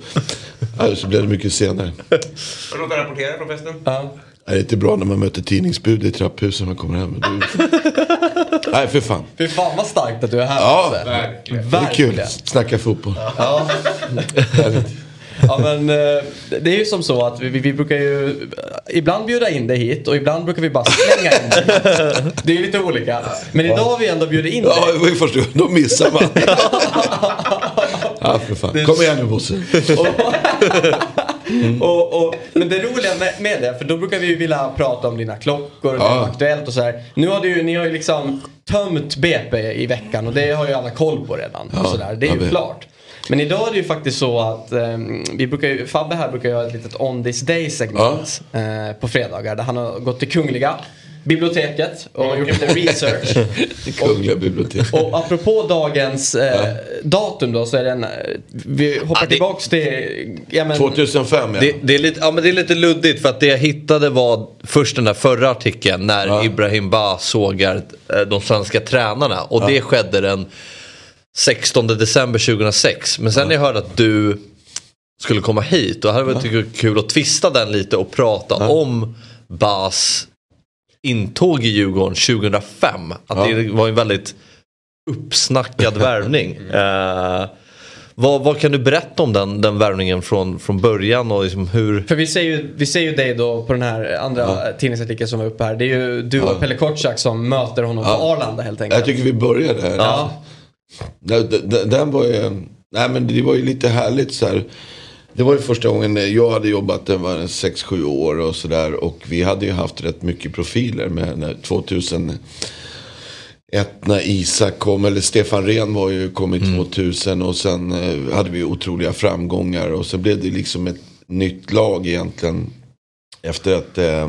Ja, så blev det mycket senare. Har du något att rapportera från festen? Ja. Det är inte bra när man möter tidningsbud i trapphuset när man kommer hem. Du... Nej, för fan. Fy fan vad starkt att du är här Ja, Bosse. Verkligen. det är kul. Verkligen. Snacka fotboll. Ja. Ja men eh, det är ju som så att vi, vi, brukar ju eh, ibland bjuda in dig hit och ibland brukar vi bara slänga in dig. Det är ju lite olika. Men idag har vi ändå bjudit in dig. Ja, det var ju först då missar man. ja, för fan. Kom igen nu Bosse. Och, och, men det roliga med, med det, för då brukar vi ju vilja prata om dina klockor och det Ja. är aktuellt och så här. Nu har du ju, ni har ju liksom tömt BP i veckan och det har ju alla koll på redan. Ja, och så där. Det är ju klart. Men idag är det ju faktiskt så att eh, vi brukar ju, Fabbe här brukar göra ett litet On This Day segment eh, på fredagar där han har gått till Kungliga biblioteket och gjort lite research. Kungliga biblioteket. Och apropå dagens eh, datum då så är den, eh, vi hoppar Ja, det- tillbaks till, ja, men, 2005 ja. Det, det, är lite, ja, men det är lite luddigt för att det jag hittade var först den där förra artikeln när Ja. Ibrahim Ba sågar eh, de svenska tränarna. Och det skedde den 16 december 2006. Men sen när jag hörde att du skulle komma hit, då hade det varit kul att twista den lite och prata om Bas intåg i Djurgården 2005. Att Ja. det var en väldigt uppsnackad värvning. Eh, vad, vad kan du berätta om den, den värvningen från, från början och liksom hur... För vi ser, ju, vi ser ju dig då på den här andra tidningsartikeln som var uppe här. Det är ju du och Pelle Kotschack som möter honom på Arlanda helt enkelt. Jag tycker vi börjar där. Den, den, den var ju, nej men det var ju lite härligt så här. Det var ju första gången jag hade jobbat, det var 6-7 år och sådär. Och vi hade ju haft rätt mycket profiler med när 2001 när Isak kom, eller Stefan Rehn var ju kommit 2000 och sen eh, hade vi otroliga framgångar. Och så blev det liksom ett nytt lag egentligen. Efter att eh,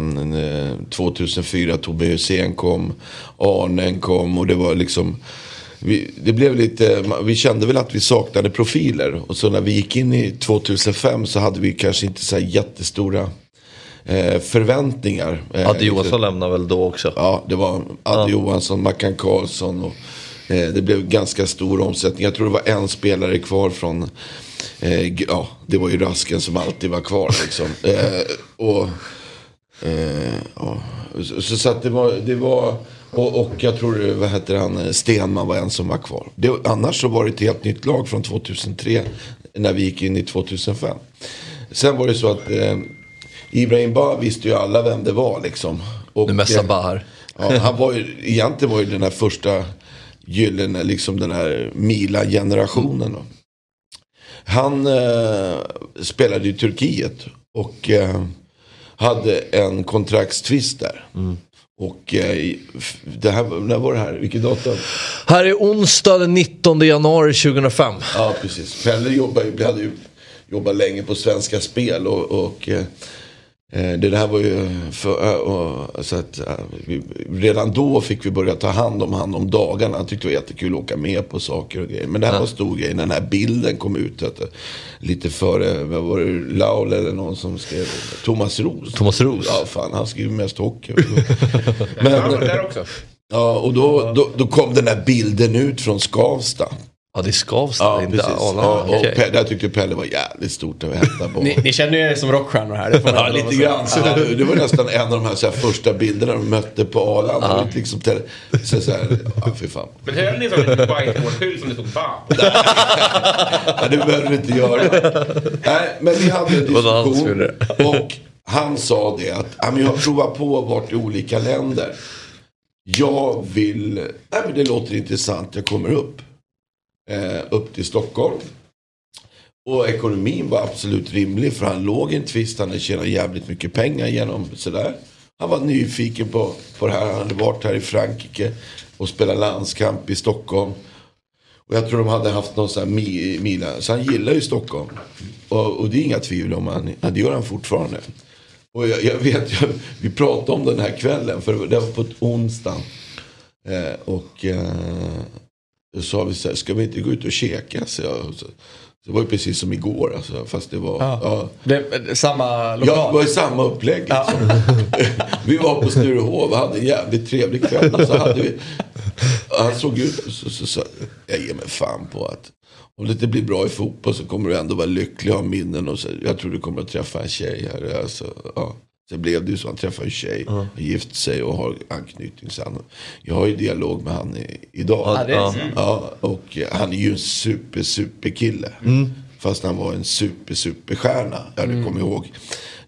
2004 Tobbe Hysén kom, Arnen kom och det var liksom vi, det blev lite, vi kände väl att vi saknade profiler. Och så när vi gick in i 2005 så hade vi kanske inte så här jättestora eh, förväntningar. Eh, Adde Johansson lämnade väl då också? Ja, det var Adde Johansson, Mackan Karlsson och eh, det blev ganska stor omsättning. Jag tror det var en spelare kvar från, eh, ja, det var ju Rasken som alltid var kvar liksom. Eh, och, eh, ja, så, så, så att det var, det var och, och jag tror, vad heter han, Stenman var en som var kvar. Det, annars så var det ett helt nytt lag från 2003 när vi gick in i 2005. Sen var det så att eh, Ibrahim Ba visste ju alla vem det var liksom. Och, Nu mässar eh, bara här. Ja, han var ju, egentligen var ju den här första gyllene, liksom den här Milan-generationen. då. Han eh, spelade i Turkiet och eh, hade en kontraktstvist där. Och eh, det här, när var det här? Vilket datum? Här är onsdag den 19 januari 2005. Ja, precis. Pelle jobbade, hade ju jobbat länge på Svenska Spel och, och eh, det där var ju för, eh, så att, eh, vi, redan då fick vi börja ta hand om han om dagarna. Han tyckte det var jättekul att åka med på saker och grejer. Men det här var stor grej. när Den här bilden kom ut. Att, eh, lite före, vad var det, Laul eller någon som skrev? Thomas Roos. Thomas Roos. Ja, fan han skriver mest hockey. Ja, där också. ja, och då, då, då kom den här bilden ut från Skavsta. Ja, det är Skavsta, Ja, inte precis. Arlanda. Ja, och. Pelle, jag tyckte Pelle var jävligt stort att hämta på. Ni, ni känner ju er som rockstjärnor här. Det får man Ja, lite grann. Så det, det var nästan en av de här, så här första bilderna de mötte på Arlanda. Var Liksom, till- så, så här, ja, fy fan. Men höll ni en sån whiteboard-skylt som det stod ba på? Ja, det behöver vi inte göra. Nej, men vi hade en som diskussion. Och han sa det att ja, men jag har provat på att varit i olika länder. Jag vill, nej men det låter intressant, jag kommer upp. Eh, upp till Stockholm. Och ekonomin var absolut rimlig för han låg i en tvist, han hade tjänat jävligt mycket pengar genom sådär. Han var nyfiken på, på det här, han hade varit här i Frankrike och spelat landskamp i Stockholm. Och jag tror de hade haft någon sån här mi, mila. Så han gillar ju Stockholm. Och, och det är inga tvivel om han, det gör han fortfarande. Och jag, jag vet, jag, vi pratade om den här kvällen, för det var på ett onsdag. Eh, och eh, då sa vi så här, ska vi inte gå ut och käka? Så jag, så, det var ju precis som igår, alltså, fast det var... Ja. Ja. Det, samma Ja, det lokal. var ju samma upplägg. Liksom. vi var på Sturehov och hade en jävligt trevlig kväll. Så hade vi, han såg ut så, så, så jag ger mig fan på att om det inte blir bra i fotboll så kommer du ändå vara lycklig ha minnen. Och så, jag tror du kommer att träffa en tjej här. Alltså, ja. Sen blev det ju så, han träffade en tjej, uh gift sig och har anknytning. Så han, jag har ju dialog med han i, idag. Ja, det. Ja, och han är ju en super, super kille. Fast han var en super, super stjärna. Jag mm. kommer ihåg.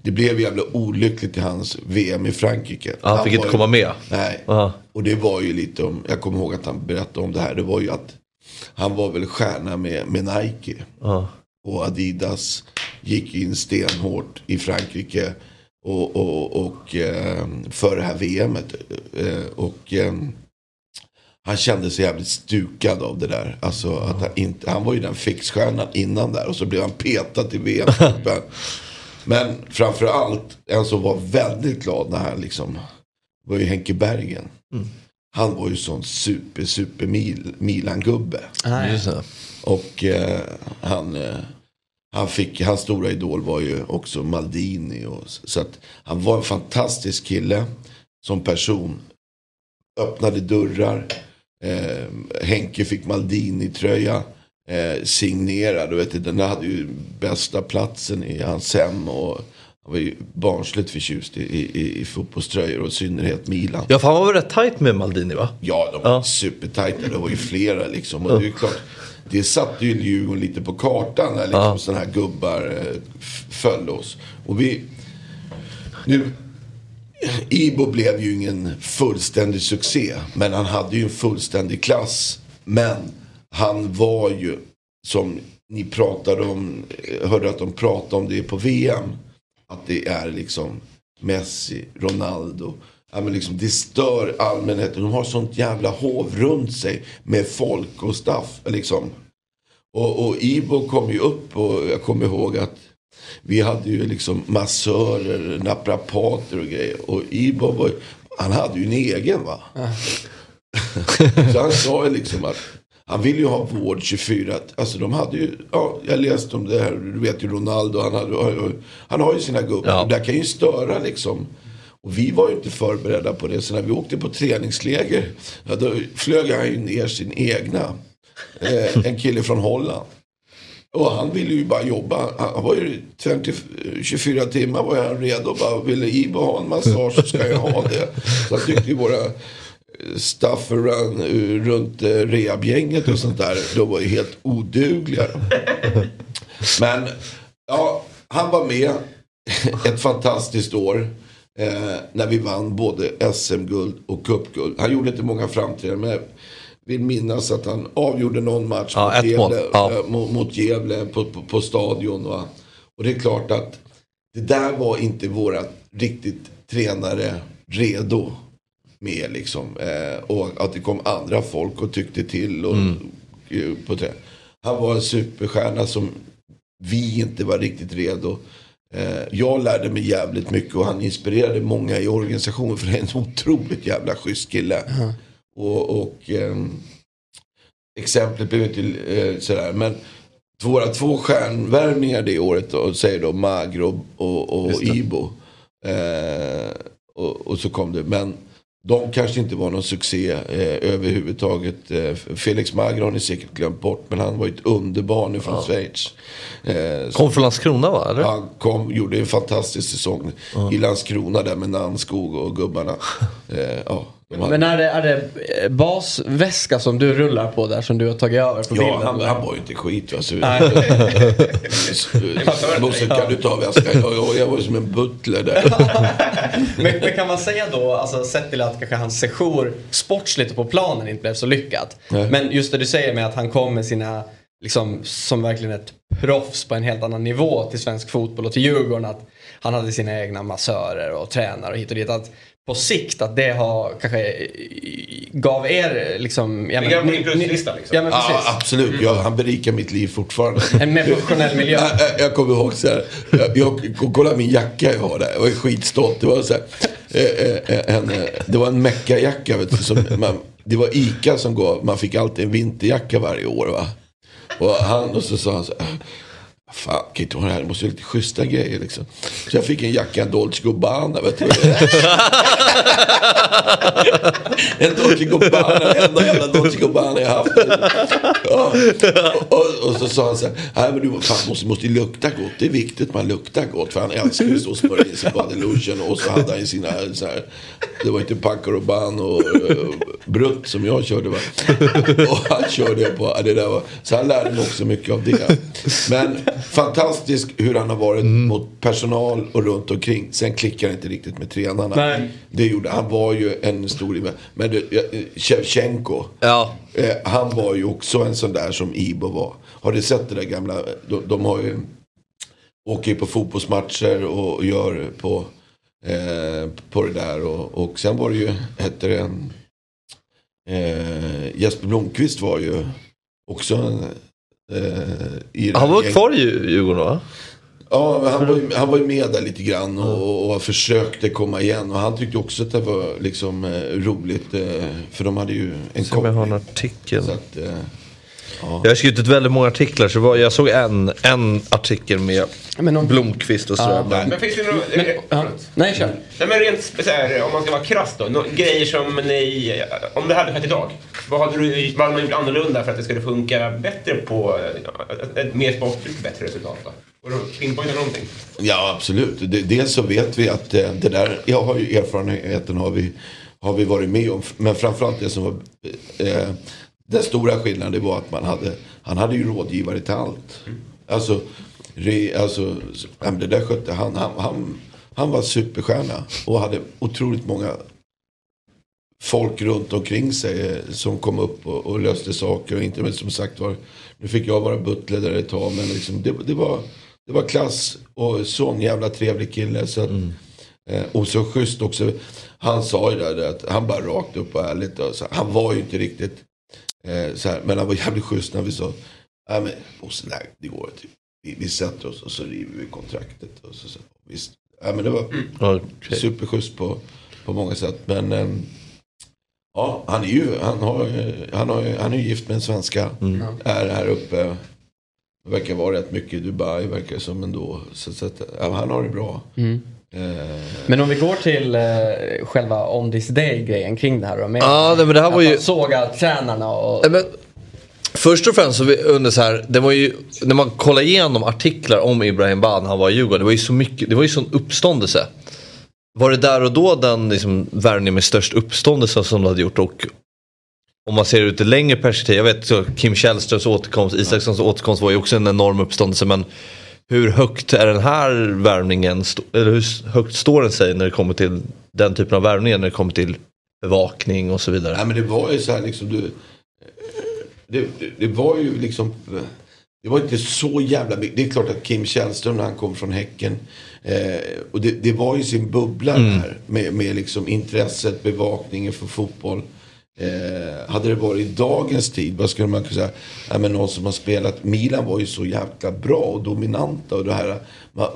Det blev jävla olyckligt i hans VM i Frankrike. Ja, han fick inte var ju- komma med. Nej. Ja. Och det var ju lite om, jag kommer ihåg att han berättade om det här. Det var ju att han var väl stjärna med, med Nike. Ja. Och Adidas gick in stenhårt i Frankrike. Och, och, och eh, för det här VMet. Eh, och eh, Han kände sig jävligt stukad av det där. Alltså att han, inte, han var ju den fixstjärnan innan där och så blev han petad i vm -truppen. Men framför allt, en som var väldigt glad när han liksom var ju Henke Bergen. Han var ju sån super, super mil, Milan-gubbe. Och eh, han, eh, han fick, hans stora idol var ju också Maldini. Och, så- att han var en fantastisk kille som person. Öppnade dörrar. Eh, Henke fick Maldini-tröja. Eh, signerad. Du vet, den hade ju bästa platsen i hans hem. Och han var ju barnsligt förtjust i, i, i fotbollströjor och i synnerhet Milan. Ja, för han var väl rätt tajt med Maldini va? Ja, de var supertajta. Det var ju flera liksom. Och det är ju klart, det satte ju Djurgården lite på kartan när liksom Ja. sådana här gubbar eh, föll oss. Och vi... Nu... Ibo blev ju ingen fullständig succé. Men han hade ju en fullständig klass. Men han var ju, som ni pratade om, eh, hörde att de pratade om det på VM. Att det är liksom Messi, Ronaldo. Ja, men liksom, det stör allmänheten. De har sånt jävla hov runt sig med folk och staff. Liksom. Och, och Ibo kom ju upp och jag kommer ihåg att vi hade ju liksom massörer, naprapater och grejer. Och Ibo var han hade ju en egen va. Så han sa ju liksom att han ville ju ha vård 24. Alltså de hade ju, ja jag läste om det här, du vet ju Ronaldo, han, hade, han har ju sina gubbar. Ja. Det kan ju störa liksom. Och vi var ju inte förberedda på det. Så när vi åkte på träningsläger, ja, då flög han ju ner sin egna. Eh, en kille från Holland. Och han ville ju bara jobba. Han var ju 50, 24 timmar var han redo. Bara, ville Ibo ha en massage så ska jag ha det. Så han tyckte ju våra staff run, eh, runt eh, rehabgänget och sånt där. De var ju helt odugliga. Men ja, han var med ett fantastiskt år. Eh, när vi vann både SM-guld och cupguld. Han gjorde inte många framträdanden. Men jag vill minnas att han avgjorde någon match Ja, mot. Gävle, Ja. eh, mot, mot Gävle på, på, på stadion. Va? Och det är klart att det där var inte våra riktigt tränare redo med liksom. Eh, och att det kom andra folk och tyckte till. Och, eh, på trä. Han var en superstjärna som vi inte var riktigt redo. Eh, jag lärde mig jävligt mycket och han inspirerade många i organisationen. För det är en otroligt jävla schysst kille. Och, och ehm, exemplet blev inte eh, sådär. Men våra två stjärnvärvningar det året då, säger då Magro och, och, och Ibo. Eh, och, och så kom det. Men de kanske inte var någon succé eh, överhuvudtaget. Eh, Felix Magro har ni säkert glömt bort. Men han var ett underbarn från Schweiz. Eh, Kom från Landskrona va? Eller? han kom, gjorde en fantastisk säsong i Landskrona där med Nannskog och gubbarna. Eh, ja, hade- Men är det, är det eh, basväska som du rullar på där som du har tagit över på Ja, bilden? han, eller? han var ju inte skit. Va? Så, Nej. Bosse, kan du ta väskan? Jag, jag, jag var ju som en butler där. men, men kan man säga då, alltså, sett till att kanske hans sejour sportsligt på planen inte blev så lyckad. Nej. Men just det du säger med att han kom med sina, liksom, som verkligen ett proffs på en helt annan nivå till svensk fotboll och till Djurgården. Att han hade sina egna massörer och tränare och hit och dit. Att på sikt att det har kanske gav er liksom... Ja, han på ni- din pluslista, liksom? Ja men Ja, precis. absolut. Ja, han berikar mitt liv fortfarande. En mer professionell miljö. Jag, kommer ihåg så här. Jag, jag kolla min jacka jag har där. Jag var skitstolt. Det var så här. eh, eh, En, eh, det var en meckajacka. Vet du, som man, det var Ica som gav. Man fick alltid en vinterjacka varje år. Va? Och, han, och så sa han så här. Fan, kan inte ha det här. Det måste ju ha lite schyssta grejer liksom. Så jag fick en jacka, en Dolce Gabbana. Vet du. en Dolce Gabbana, den enda jävla Dolce Gabbana jag haft. Ja. Och, och, och så sa han så här, nej men du fan, måste, måste lukta gott. Det är viktigt man luktar gott. För han älskar ju att smörja in sig body lotion. Och så hade han ju sina, så här, det var inte Paco Rabanne och uh, Brutt som jag körde va. Och han körde på, det där var, så han lärde mig också mycket av det. Men fantastisk hur han har varit mot personal och runt omkring. Sen klickar det inte riktigt med tränarna. Nej. Det gjorde, han var ju en stor, men det, eh, Shevchenko. Ja. Eh, han var ju också en sån där som Ibo var. Har du sett det där gamla? De, de har ju, åker ju på fotbollsmatcher och gör på, eh, på det där. Och, och sen var det ju, hette det en, Eh, Jesper Blomqvist var ju också en, eh, i det Han var kvar i Dju- Djurgården va? Ja, han var, ju, han var ju med där lite grann och, och försökte komma igen. Och han tyckte också att det var liksom eh, roligt. Eh, för de hade ju en om jag har en koppling. artikel. Så att, eh, ja. Jag har skrivit väldigt många artiklar så var, jag såg en, en artikel med Men om- Blomqvist och sådär. men- Men finns det några... Men, ja. Nej, kör. Nej men rent så här, om man ska vara krass då. nå- grejer som ni... Om det hade skett idag. Vad hade, du, vad hade man gjort annorlunda för att det skulle funka bättre på ett mer sportligt bättre resultat då? Pinpointa någonting. Ja, absolut. Det- Dels så vet vi att eh, det där, jag har ju erfarenheten har vi, har vi varit med om. Men framförallt det som var eh, den stora skillnaden det var att man hade, han hade ju rådgivare till allt. Alltså, re, alltså det där skötte han, han, han, han var superstjärna och hade otroligt många folk runt omkring sig eh, som kom upp och, och löste saker. Och inte men som sagt var, nu fick jag vara butler där ett tag men liksom, det, det, var, det var klass och sån jävla trevlig kille. Så att, eh, och så schysst också. Han sa ju där att han bara rakt upp och ärligt. Och så, han var ju inte riktigt eh, så här, men han var jävligt schysst när vi sa, nej men Bosse, nej, det går inte. Vi, vi sätter oss och så river vi kontraktet. Och så, så, visst. Ja, men det var Okej. superschysst på, på många sätt. Men ehm, ja, han är ju han har, eh, han har, han är gift med en svenska. Är här uppe. Verkar vara rätt mycket i Dubai verkar det som ändå. Så, så att, ja, han har det bra. Mm. Eh, Men om vi går till eh, själva On This Day-grejen kring det här då. Med Ja, nej, men det här var ju- man sågar tränarna och... Men, först och främst så vi under så här, det var ju, när man kollar igenom artiklar om Ibrahim Ban när han var i Djurgården, det var ju så mycket, det var ju sån uppståndelse. Var det där och då den liksom, värvningen med störst uppståndelse som du hade gjort? Och om man ser ur ett längre perspektiv, jag vet så Kim Källströms återkomst, Isakssons återkomst var ju också en enorm uppståndelse. Men hur högt är den här värvningen, eller hur högt står den sig när det kommer till den typen av värvningar, när det kommer till bevakning och så vidare? Nej men det var ju så här liksom du. Det, det, det var ju liksom. Det var inte så jävla mycket. Det är klart att Kim Källström när han kom från Häcken. Eh, och det, det var ju sin bubbla där. Med, med liksom intresset, bevakningen för fotboll. Eh, hade det varit i dagens tid, vad skulle man kunna säga? Ja, men någon som har spelat, Milan var ju så jäkla bra och dominanta. Och det här,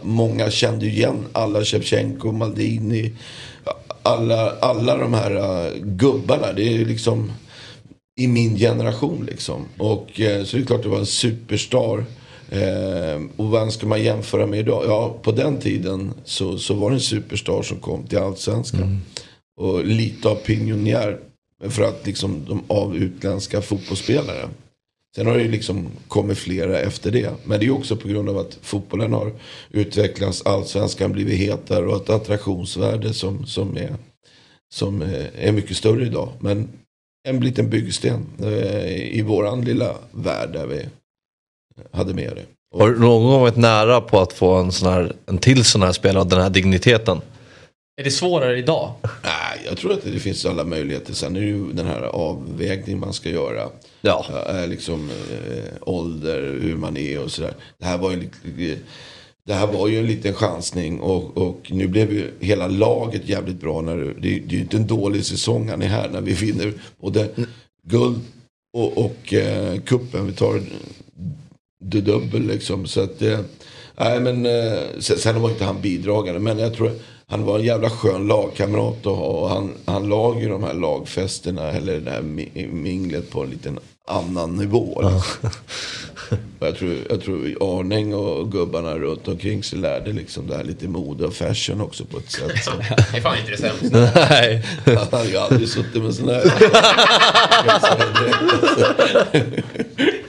många kände ju igen alla Shevchenko, Maldini. Alla, alla de här uh, gubbarna. Det är ju liksom i min generation liksom. Och eh, så det är klart det var en superstar. Eh, och vem ska man jämföra med idag? Ja, på den tiden så, så var det en superstar som kom till Allsvenskan. Och lite av pionjär för att liksom de av utländska fotbollsspelare. Sen har det ju liksom kommit flera efter det. Men det är ju också på grund av att fotbollen har utvecklats, allsvenskan blivit hetare och ett attraktionsvärde som, som, är, som eh, är mycket större idag. Men en liten byggsten eh, i våran lilla värld där vi hade med det. Har du någon gång varit nära på att få en, sån här, en till sån här spelare av den här digniteten? Är det svårare idag? Nej, jag tror att det finns alla möjligheter. Sen är det ju den här avvägningen man ska göra. Ja. Eh, liksom eh, ålder, hur man är och sådär. Det här var ju lite, det här var ju en liten chansning och, och nu blev ju hela laget jävligt bra. När, det, det är ju inte en dålig säsong han är här när vi vinner både guld och, och eh, kuppen. Vi tar det dubbel liksom. Så att, eh, nej men, eh, sen, sen var inte han bidragande. Men jag tror han var en jävla skön lagkamrat att ha. Och han, han lag ju de här lagfesterna eller det här mi- minglet på en liten annan nivå. Liksom. Jag, tror, jag tror Arning och gubbarna runt omkring sig lärde liksom det här lite mode och fashion också på ett sätt. som- Det är fan inte det sämsta. Nej. Han hade ju aldrig suttit med sån här.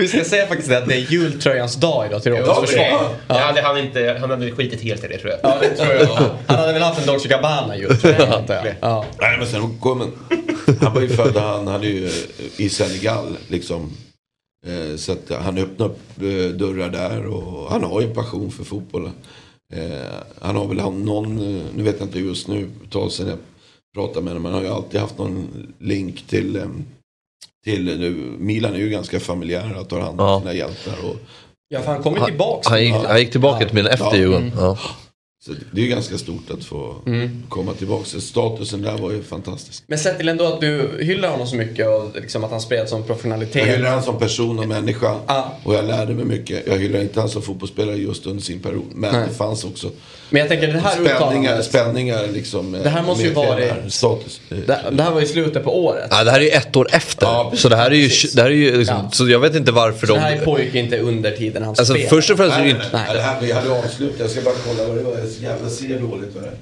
Vi ska säga faktiskt att det är jultröjans dag idag till Roberts Ja, försvar. ja. Ja. hade han, inte, han hade skitit helt i det tror jag. Ja, det tror jag. Han hade väl haft en Dolce Gabbana jultröja antar jag. Ja. Nej men sen kom en, Han var ju född, han hade ju eh, i Senegal liksom. Eh, Så att han öppnade upp eh, dörrar där och han har ju en passion för fotboll. Han har väl haft någon, nu vet jag inte just nu, ett tag sedan jag pratade med honom, men han har ju alltid haft någon link till, till nu, Milan är ju ganska familjära, tar hand om Ja. sina hjältar. Och, Ja, för han kommer ju tillbaks. Han gick, han gick tillbaka till Milan efter Ja. Djurgården. Ja. Så det- är ju ganska stort att få Mm. komma tillbaka. Så Statusen där var ju fantastisk. Men sett till ändå att du hyllar honom så mycket och liksom att han spelar som Jag professionalitet. hyllar honom som person och människa. Ja. Och jag lärde mig mycket. Jag hyllar inte honom som fotbollsspelare just under sin period. Men Nej. det fanns också Men jag tänker det här spänningar, spänningar liksom. Det här måste ju vara den det- här Status. Det, det här var ju slutet på året. Ja, det här är ju ett år efter. Ja, så det här är ju, Precis. det här är ju liksom, Ja. så jag vet inte varför Så de... det här pågick inte under tiden han Alltså spelade. först och främst är det Nej, nej, inte... nej. Det här, vi hade avslutat. Jag ska bara kolla vad det var. Jag ser dåligt vad det är.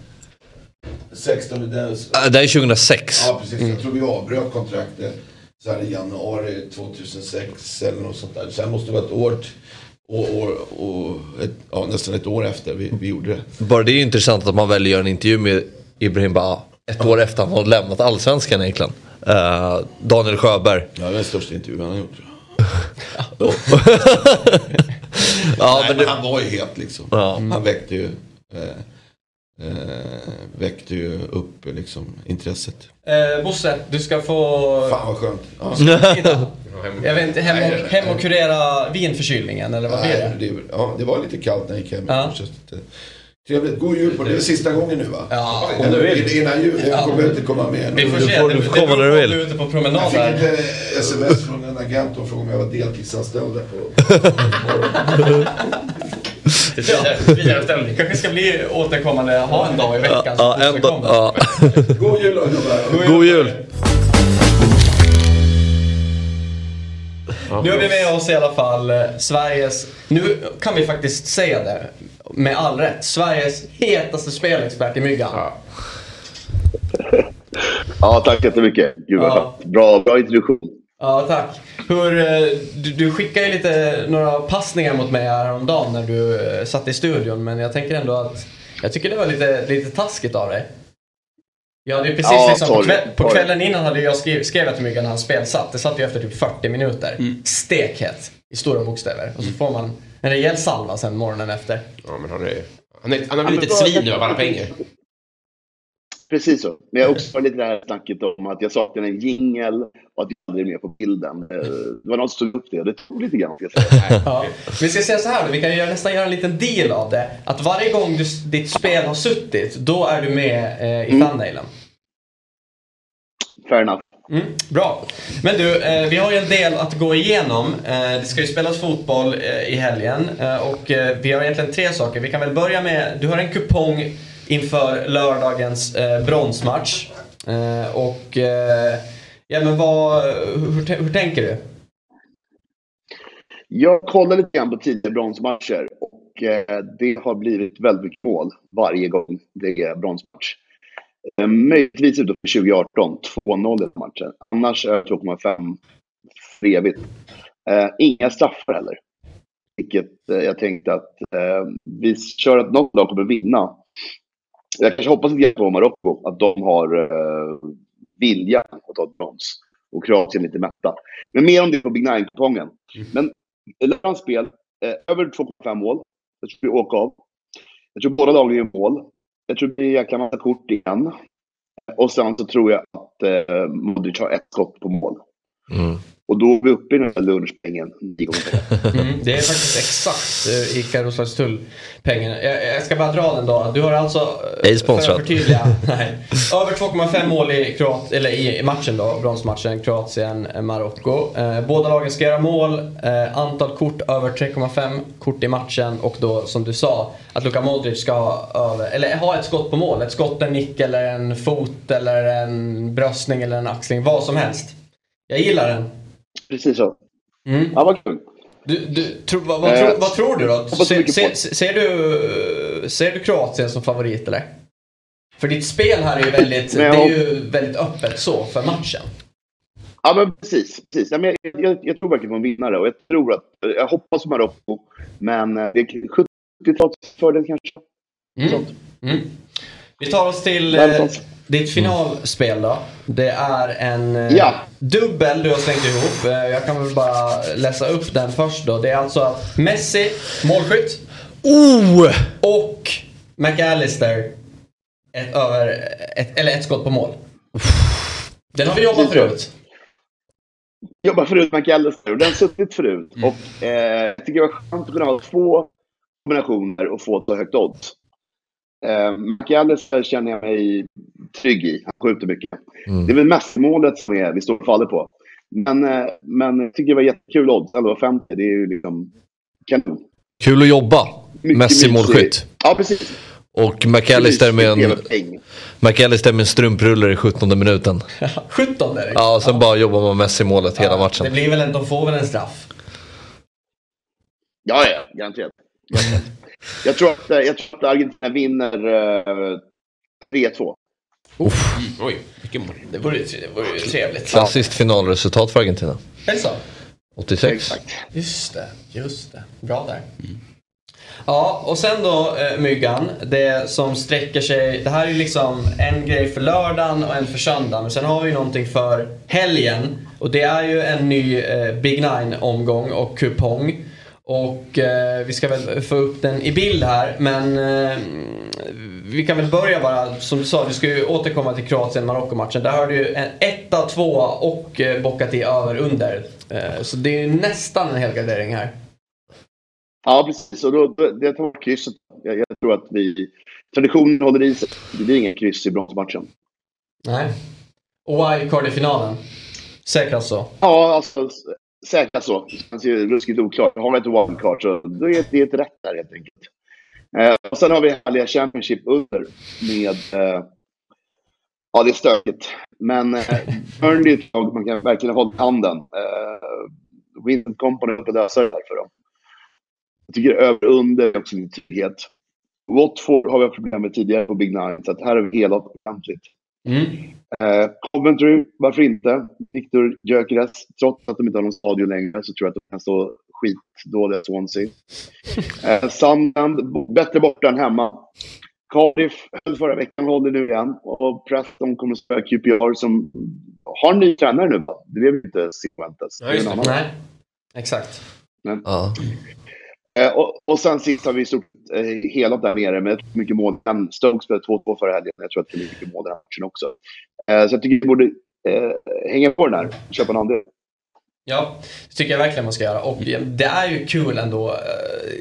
16 det är- Det här är 2006. Ja, precis. Jag tror vi avbröt kontraktet så här i januari 2006 eller något sånt där. Så här måste det vara ett år, t- och, och, och ett, ja, nästan ett år efter vi, vi gjorde det. Bara det är ju intressant att man väljer att göra en intervju med Ibrahim Ba ett år efter han har lämnat allsvenskan egentligen. Eh, Daniel Sjöberg. Ja, det är den största intervjun han har gjort. Ja, Nej, men men det, han var ju het liksom. Ja. Han väckte ju, eh, eh, väckte ju upp liksom, intresset. Eh, Bosse, du ska få... Fan vad skönt. Ja. Jag vet inte, hem och, hem och kurera vinförkylningen eller vad blir det? det, ja, det var lite kallt när jag gick hem. Ja. Trevligt. God jul på det. Det är sista gången nu va? Ja, om du vill. Innan jul. Jag kommer inte komma med. Vi får Du se. får- Det- du får komma när du vill. är ute på Jag promenad fick här. ett sms från en agent och frågade om jag var deltidsanställd där på... Vidareställning. kanske ska bli återkommande, ha en dag i veckan. som ja, Bosse en dag, ja. God jul då. God jul. Nu har vi med oss i alla fall eh, Sveriges, nu kan vi faktiskt säga det med all rätt, Sveriges hetaste spelexpert i myggan. Ja, tack så jättemycket. Gud Ja. Bra, bra introduktion. Ja, tack. Hur, eh, du, du skickade ju lite, några passningar mot mig häromdagen när du eh, satt i studion, men jag tänker ändå att jag tycker det var lite, lite taskigt av dig. Jag hade ju precis Ja, liksom, på, kväll, på kvällen innan hade jag skrivit, skrev jag till Myggan när han spelsatt. Det satt ju efter typ 40 minuter. Stekhet i stora bokstäver. Och så får man en rejäl salva sen morgonen efter. Ja, men han, är, han, är, han har Ja, blivit men ett bra. svin nu av alla pengar. Precis så. Men jag också lite det här snacket om att jag saknar en jingel och att jag aldrig är med på bilden. Eh, Det var någon som tog upp det och det tog lite grann. Ska. Ja. Vi ska säga så här, vi kan göra, nästan göra en liten deal av det. Att varje gång du, ditt spel har suttit, då är du med eh, i Mm. thumbnailen. Fair enough. Mm, bra. Men du, eh, vi har ju en del att gå igenom. Eh, det ska ju spelas fotboll eh, i helgen eh, och eh, vi har egentligen tre saker. Vi kan väl börja med, du har en kupong inför lördagens eh, bronsmatch. Eh, och eh, ja men vad, hur, hur, tänker du? Jag kollade lite grann på tidigare bronsmatcher och eh, det har blivit väldigt mycket mål varje gång det är bronsmatch. Eh, möjligtvis utom 2018, 2-0 i matchen. Annars är 2,5 för evigt. Eh, inga straffar heller. Vilket eh, jag tänkte att eh, vi kör att något lag kommer vinna. Jag kanske hoppas lite på Marocko, att de har eh, vilja att ta brons. Och Kroatien lite mätta. Men mer om det på Big Nine-kupongen. Men lördagens spel, eh, över 2,5 mål. Jag tror vi åker av. Jag tror båda lagen gör mål. Jag tror det blir en jäkla massa kort igen. Och sen så tror jag att eh, Modric har ett skott på mål. Mm. Och då är vi uppe i den här lunchpengen. nio gånger pengar. Mm, det är faktiskt exakt eh, i Roslagstull-pengarna. Jag, jag ska bara dra den då. Du har alltså... eh, Ej sponsrat. För att förtydliga. nej, över 2,5 mål i, Kroat, eller i matchen då, bronsmatchen Kroatien-Marocko. Eh, båda lagen ska göra mål. Eh, antal kort över 3,5 kort i matchen. Och då som du sa, att Luka Modric ska ha över, eller ha ett skott på mål. Ett skott, en nick eller en fot eller en bröstning eller en axling. Vad som helst. Jag gillar den. Precis så. Mm. Ja, vad kul. Du, du, tro, vad, vad, Eh, tror, vad tror du då? Se, se, ser, du, ser du Kroatien som favorit eller? För ditt spel här är ju väldigt, det är ju väldigt öppet så för matchen. Ja, men precis. precis. Ja, men jag, jag, jag tror verkligen på en vinnare och jag tror att, jag hoppas på Marocko, men eh, det är 70-talets fördel kanske. Mm. Mm. Vi tar oss till Ditt finalspel då. Det är en eh, Ja. dubbel du har slängt ihop. Eh, jag kan väl bara läsa upp den först då. Det är alltså Messi, målskytt. Oh! Och McAllister, ett, över, ett, eller ett skott på mål. Den har vi jobbat förut. jobbat förut McAllister och den har suttit förut. Mm. Och eh, jag tycker det var skönt att kunna ha två kombinationer och få så högt odds. Eh, McAllister känner jag mig trygg i. Han skjuter mycket. Mm. Det är väl mest målet som är, vi står och faller på. Men, eh, men jag tycker det var jättekul odds. 11,50. Det är ju liksom kanon. Kul att jobba. Messi målskytt. Ja, precis. Och McAllister med en. McAllister med en strumprulle i 17 minuten. 17 där. Ja, och sen bara jobbar man Messi målet hela matchen. Det blir väl en, de får väl en straff. Ja, ja, garanterat. Jag, tror att, jag tror att Argentina vinner eh, 3-2. Mm, oj, vilken mål. Det vore, ju trevligt. Klassiskt finalresultat för Argentina. Är det så? 86. Exakt. Just det, just det. Bra där. Ja, och sen då eh, Myggan. Det som sträcker sig. Det här är ju liksom en grej för lördagen och en för söndagen. Men sen har vi ju någonting för helgen. Och det är ju en ny eh, Big Nine-omgång och kupong. Och eh, vi ska väl få upp den i bild här. Men eh, vi kan väl börja bara. Som du sa, vi ska ju återkomma till Kroatien-Marocko-matchen. Där har du ju en etta, tvåa och eh, bockat i över under. Eh, så det är ju nästan en helgardering här. Ja, precis. Och då, tar bort krysset. Jag, jag tror att vi... Traditionen håller i sig. Det blir ingen kryss i bronsmatchen. Nej. Och wildcard i finalen. Säkrast så. Ja, alltså Säkra säkert så. Det känns ju ruskigt oklart. Har man ett wildcard så då är det ett rätt där helt enkelt. Eh, och sen har vi härliga Championship under med... Eh, ja, det är stökigt. Men eh, Burnley är ett lag man kan verkligen hålla i handen. Eh, Wind Company på dösare där för dem. Jag tycker över och under är också en trygghet. Watford har vi haft problem med tidigare på Big Nine, så att här är vi hela ordentligt. Mm. Eh, Coventry, varför inte? Victor Gyökeres, trots att de inte har någon stadion längre så tror jag att de kan stå skitdåliga Swansea. Eh, Sunderland, bättre borta än hemma. Cardiff höll förra veckan, håller nu igen. Och Preston kommer att spöa QPR som har en ny tränare nu. Det blev inte Cifuentes. Det en annan. Nej, exakt. Ja. Eh, och, och sen sist har vi stort eh, hela där nere med mycket mål. Stoke spelade 2-2 förra helgen. Jag tror att det blir mycket mål den här matchen också. Eh, så jag tycker vi borde eh, hänga på den här. Köpa en andel. Ja, det tycker jag verkligen man ska göra. Och det är ju kul ändå eh,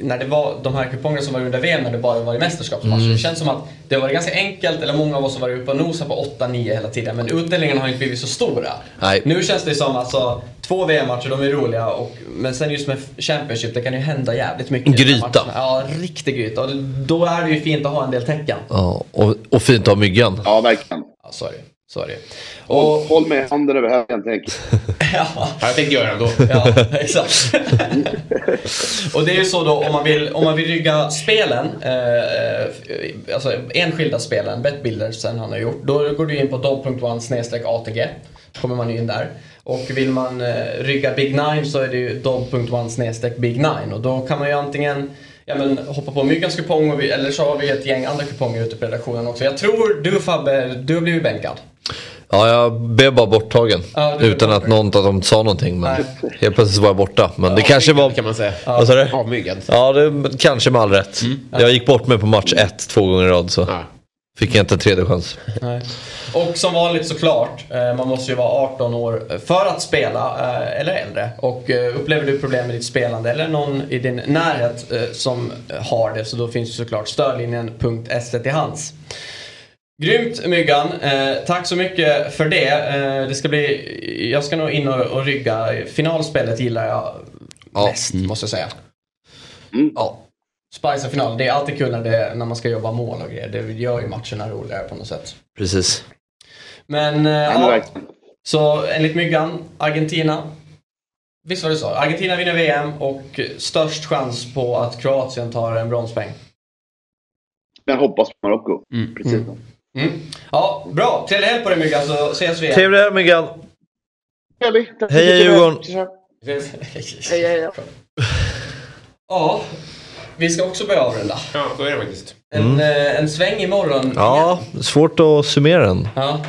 när det var de här kupongerna som var under VM när det bara var i mästerskapsmatcher. Mm. Det känns som att det har varit ganska enkelt, eller många av oss har varit uppe och nosat på 8-9 hela tiden. Men utdelningarna har inte blivit så stora. Nej. Nu känns det som alltså två VM-matcher, de är roliga. Och, men sen just med Championship, det kan ju hända jävligt mycket. Gryta. Ja, riktig gryta. Och då är det ju fint att ha en del tecken. Ja, och, och fint att ha myggan. Ja, verkligen. Ja, det. Så är det. Och, Och, håll med handen över helgen, tänk. ja. Ja, jag tänkte göra det ändå. Ja, exakt. och det är ju så då om man vill, om man vill rygga spelen, eh, alltså enskilda spelen, Betbuilder sen han har gjort, då går du in på dobb.one ATG. Kommer man in där. Och vill man eh, rygga Big Nine så är det ju dobb.one Big Nine. Och då kan man ju antingen ja, men, hoppa på Myggans kupong och vi, eller så har vi ett gäng andra kuponger ute på redaktionen också. Jag tror du Fabbe, du har blivit bänkad. Ja, jag blev bara borttagen. Ja, utan att någon av dem sa någonting. Men helt plötsligt var jag borta. Men det kanske var... kan man säga. Vad sa du? Avmyggad. Ja, det kanske med all rätt. Jag gick bort mig på match ett två gånger i rad så Ja. Fick jag inte en tredje chans. Nej. Och som vanligt såklart, eh, man måste ju vara 18 år för att spela, eh, eller äldre. Och eh, upplever du problem med ditt spelande eller någon i din närhet som har det så då finns ju såklart stödlinjen.se till hands. Grymt Myggan, eh, tack så mycket för det. Eh, det ska bli, jag ska nog in och, och rygga. Finalspelet gillar jag Ja. mest måste jag säga. Ja. Spice final, det är alltid kul när, det, när man ska jobba mål och grejer. Det gör ju matcherna roligare på något sätt. Precis. Men, eh, ja, så enligt Myggan, Argentina. Visst var det så? Argentina vinner VM och störst chans på att Kroatien tar en bronspoäng. Men hoppas på Marocko. Mm. Precis. Mm. Ja, bra. Trevlig helg på dig Myggan så ses vi igen. Trevlig helg Myggan. Heja mycket. Djurgården. Hej, hej, hej. Ja, vi ska också börja avrunda. Ja, så är det faktiskt. En, eh, en sväng imorgon. Ja, svårt att summera den. Ja.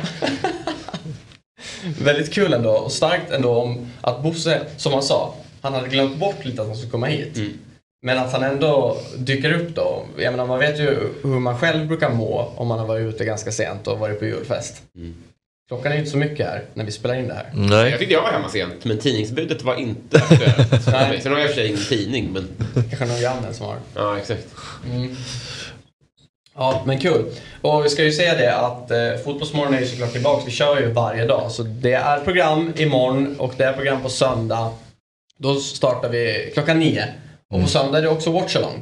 Väldigt kul ändå och starkt ändå om att Bosse, som han sa, han hade glömt bort lite att han skulle komma hit. Men att han ändå dyker upp då. Jag menar man vet ju hur man själv brukar må om man har varit ute ganska sent och varit på julfest. Klockan är ju inte så mycket här när vi spelar in det här. Nej. Jag tyckte jag var hemma sent, men tidningsbudet var inte aktuellt. Nej. Sen har jag i och för sig ingen tidning, men... Kanske någon granne som har. Ja, exakt. Mm. Ja, men kul. Och vi ska ju säga det att eh, Fotbollsmorgon är ju såklart tillbaka. Vi kör ju varje dag. Så det är program imorgon och det är program på söndag. Då startar vi klockan nio. Och på söndag är det också watchalong.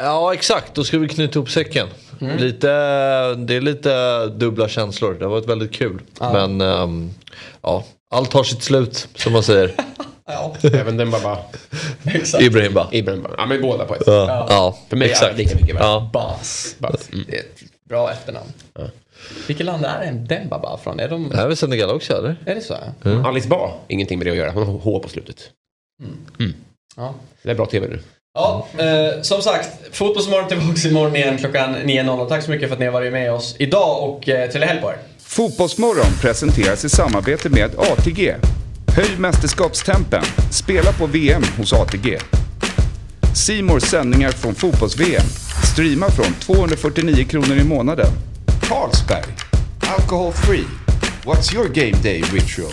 Ja exakt, då ska vi knyta ihop säcken. Mm. Lite, det är lite dubbla känslor. Det har varit väldigt kul. Ja. Men ehm, ja, allt har sitt slut som man säger. Ja. Även den bara... Exakt. Ibrahim Ba. Ibrahim bara. Ja men båda på ett sätt. Ja, ja, För mig är exakt. det lika mycket. Ja. Bas. Bas. Mm. Det är ett bra efternamn. Vilket land är en Dembaba från? Är, de, Det här är väl Senegal också eller? är det så? Alice Ba, ingenting med det att göra. Hon har H på slutet. Ja. Det är bra TV nu. Ja, eh, som sagt, Fotbollsmorgon tillbaka imorgon igen klockan 9.00. Tack så mycket för att ni har varit med oss idag och eh, trevlig helg på er. Fotbollsmorgon presenteras i samarbete med ATG. Höj mästerskapstempen. Spela på VM hos ATG. Simors sändningar från fotbolls-VM. Streama från 249 kronor i månaden. Carlsberg. Alcohol free. What's your game day ritual?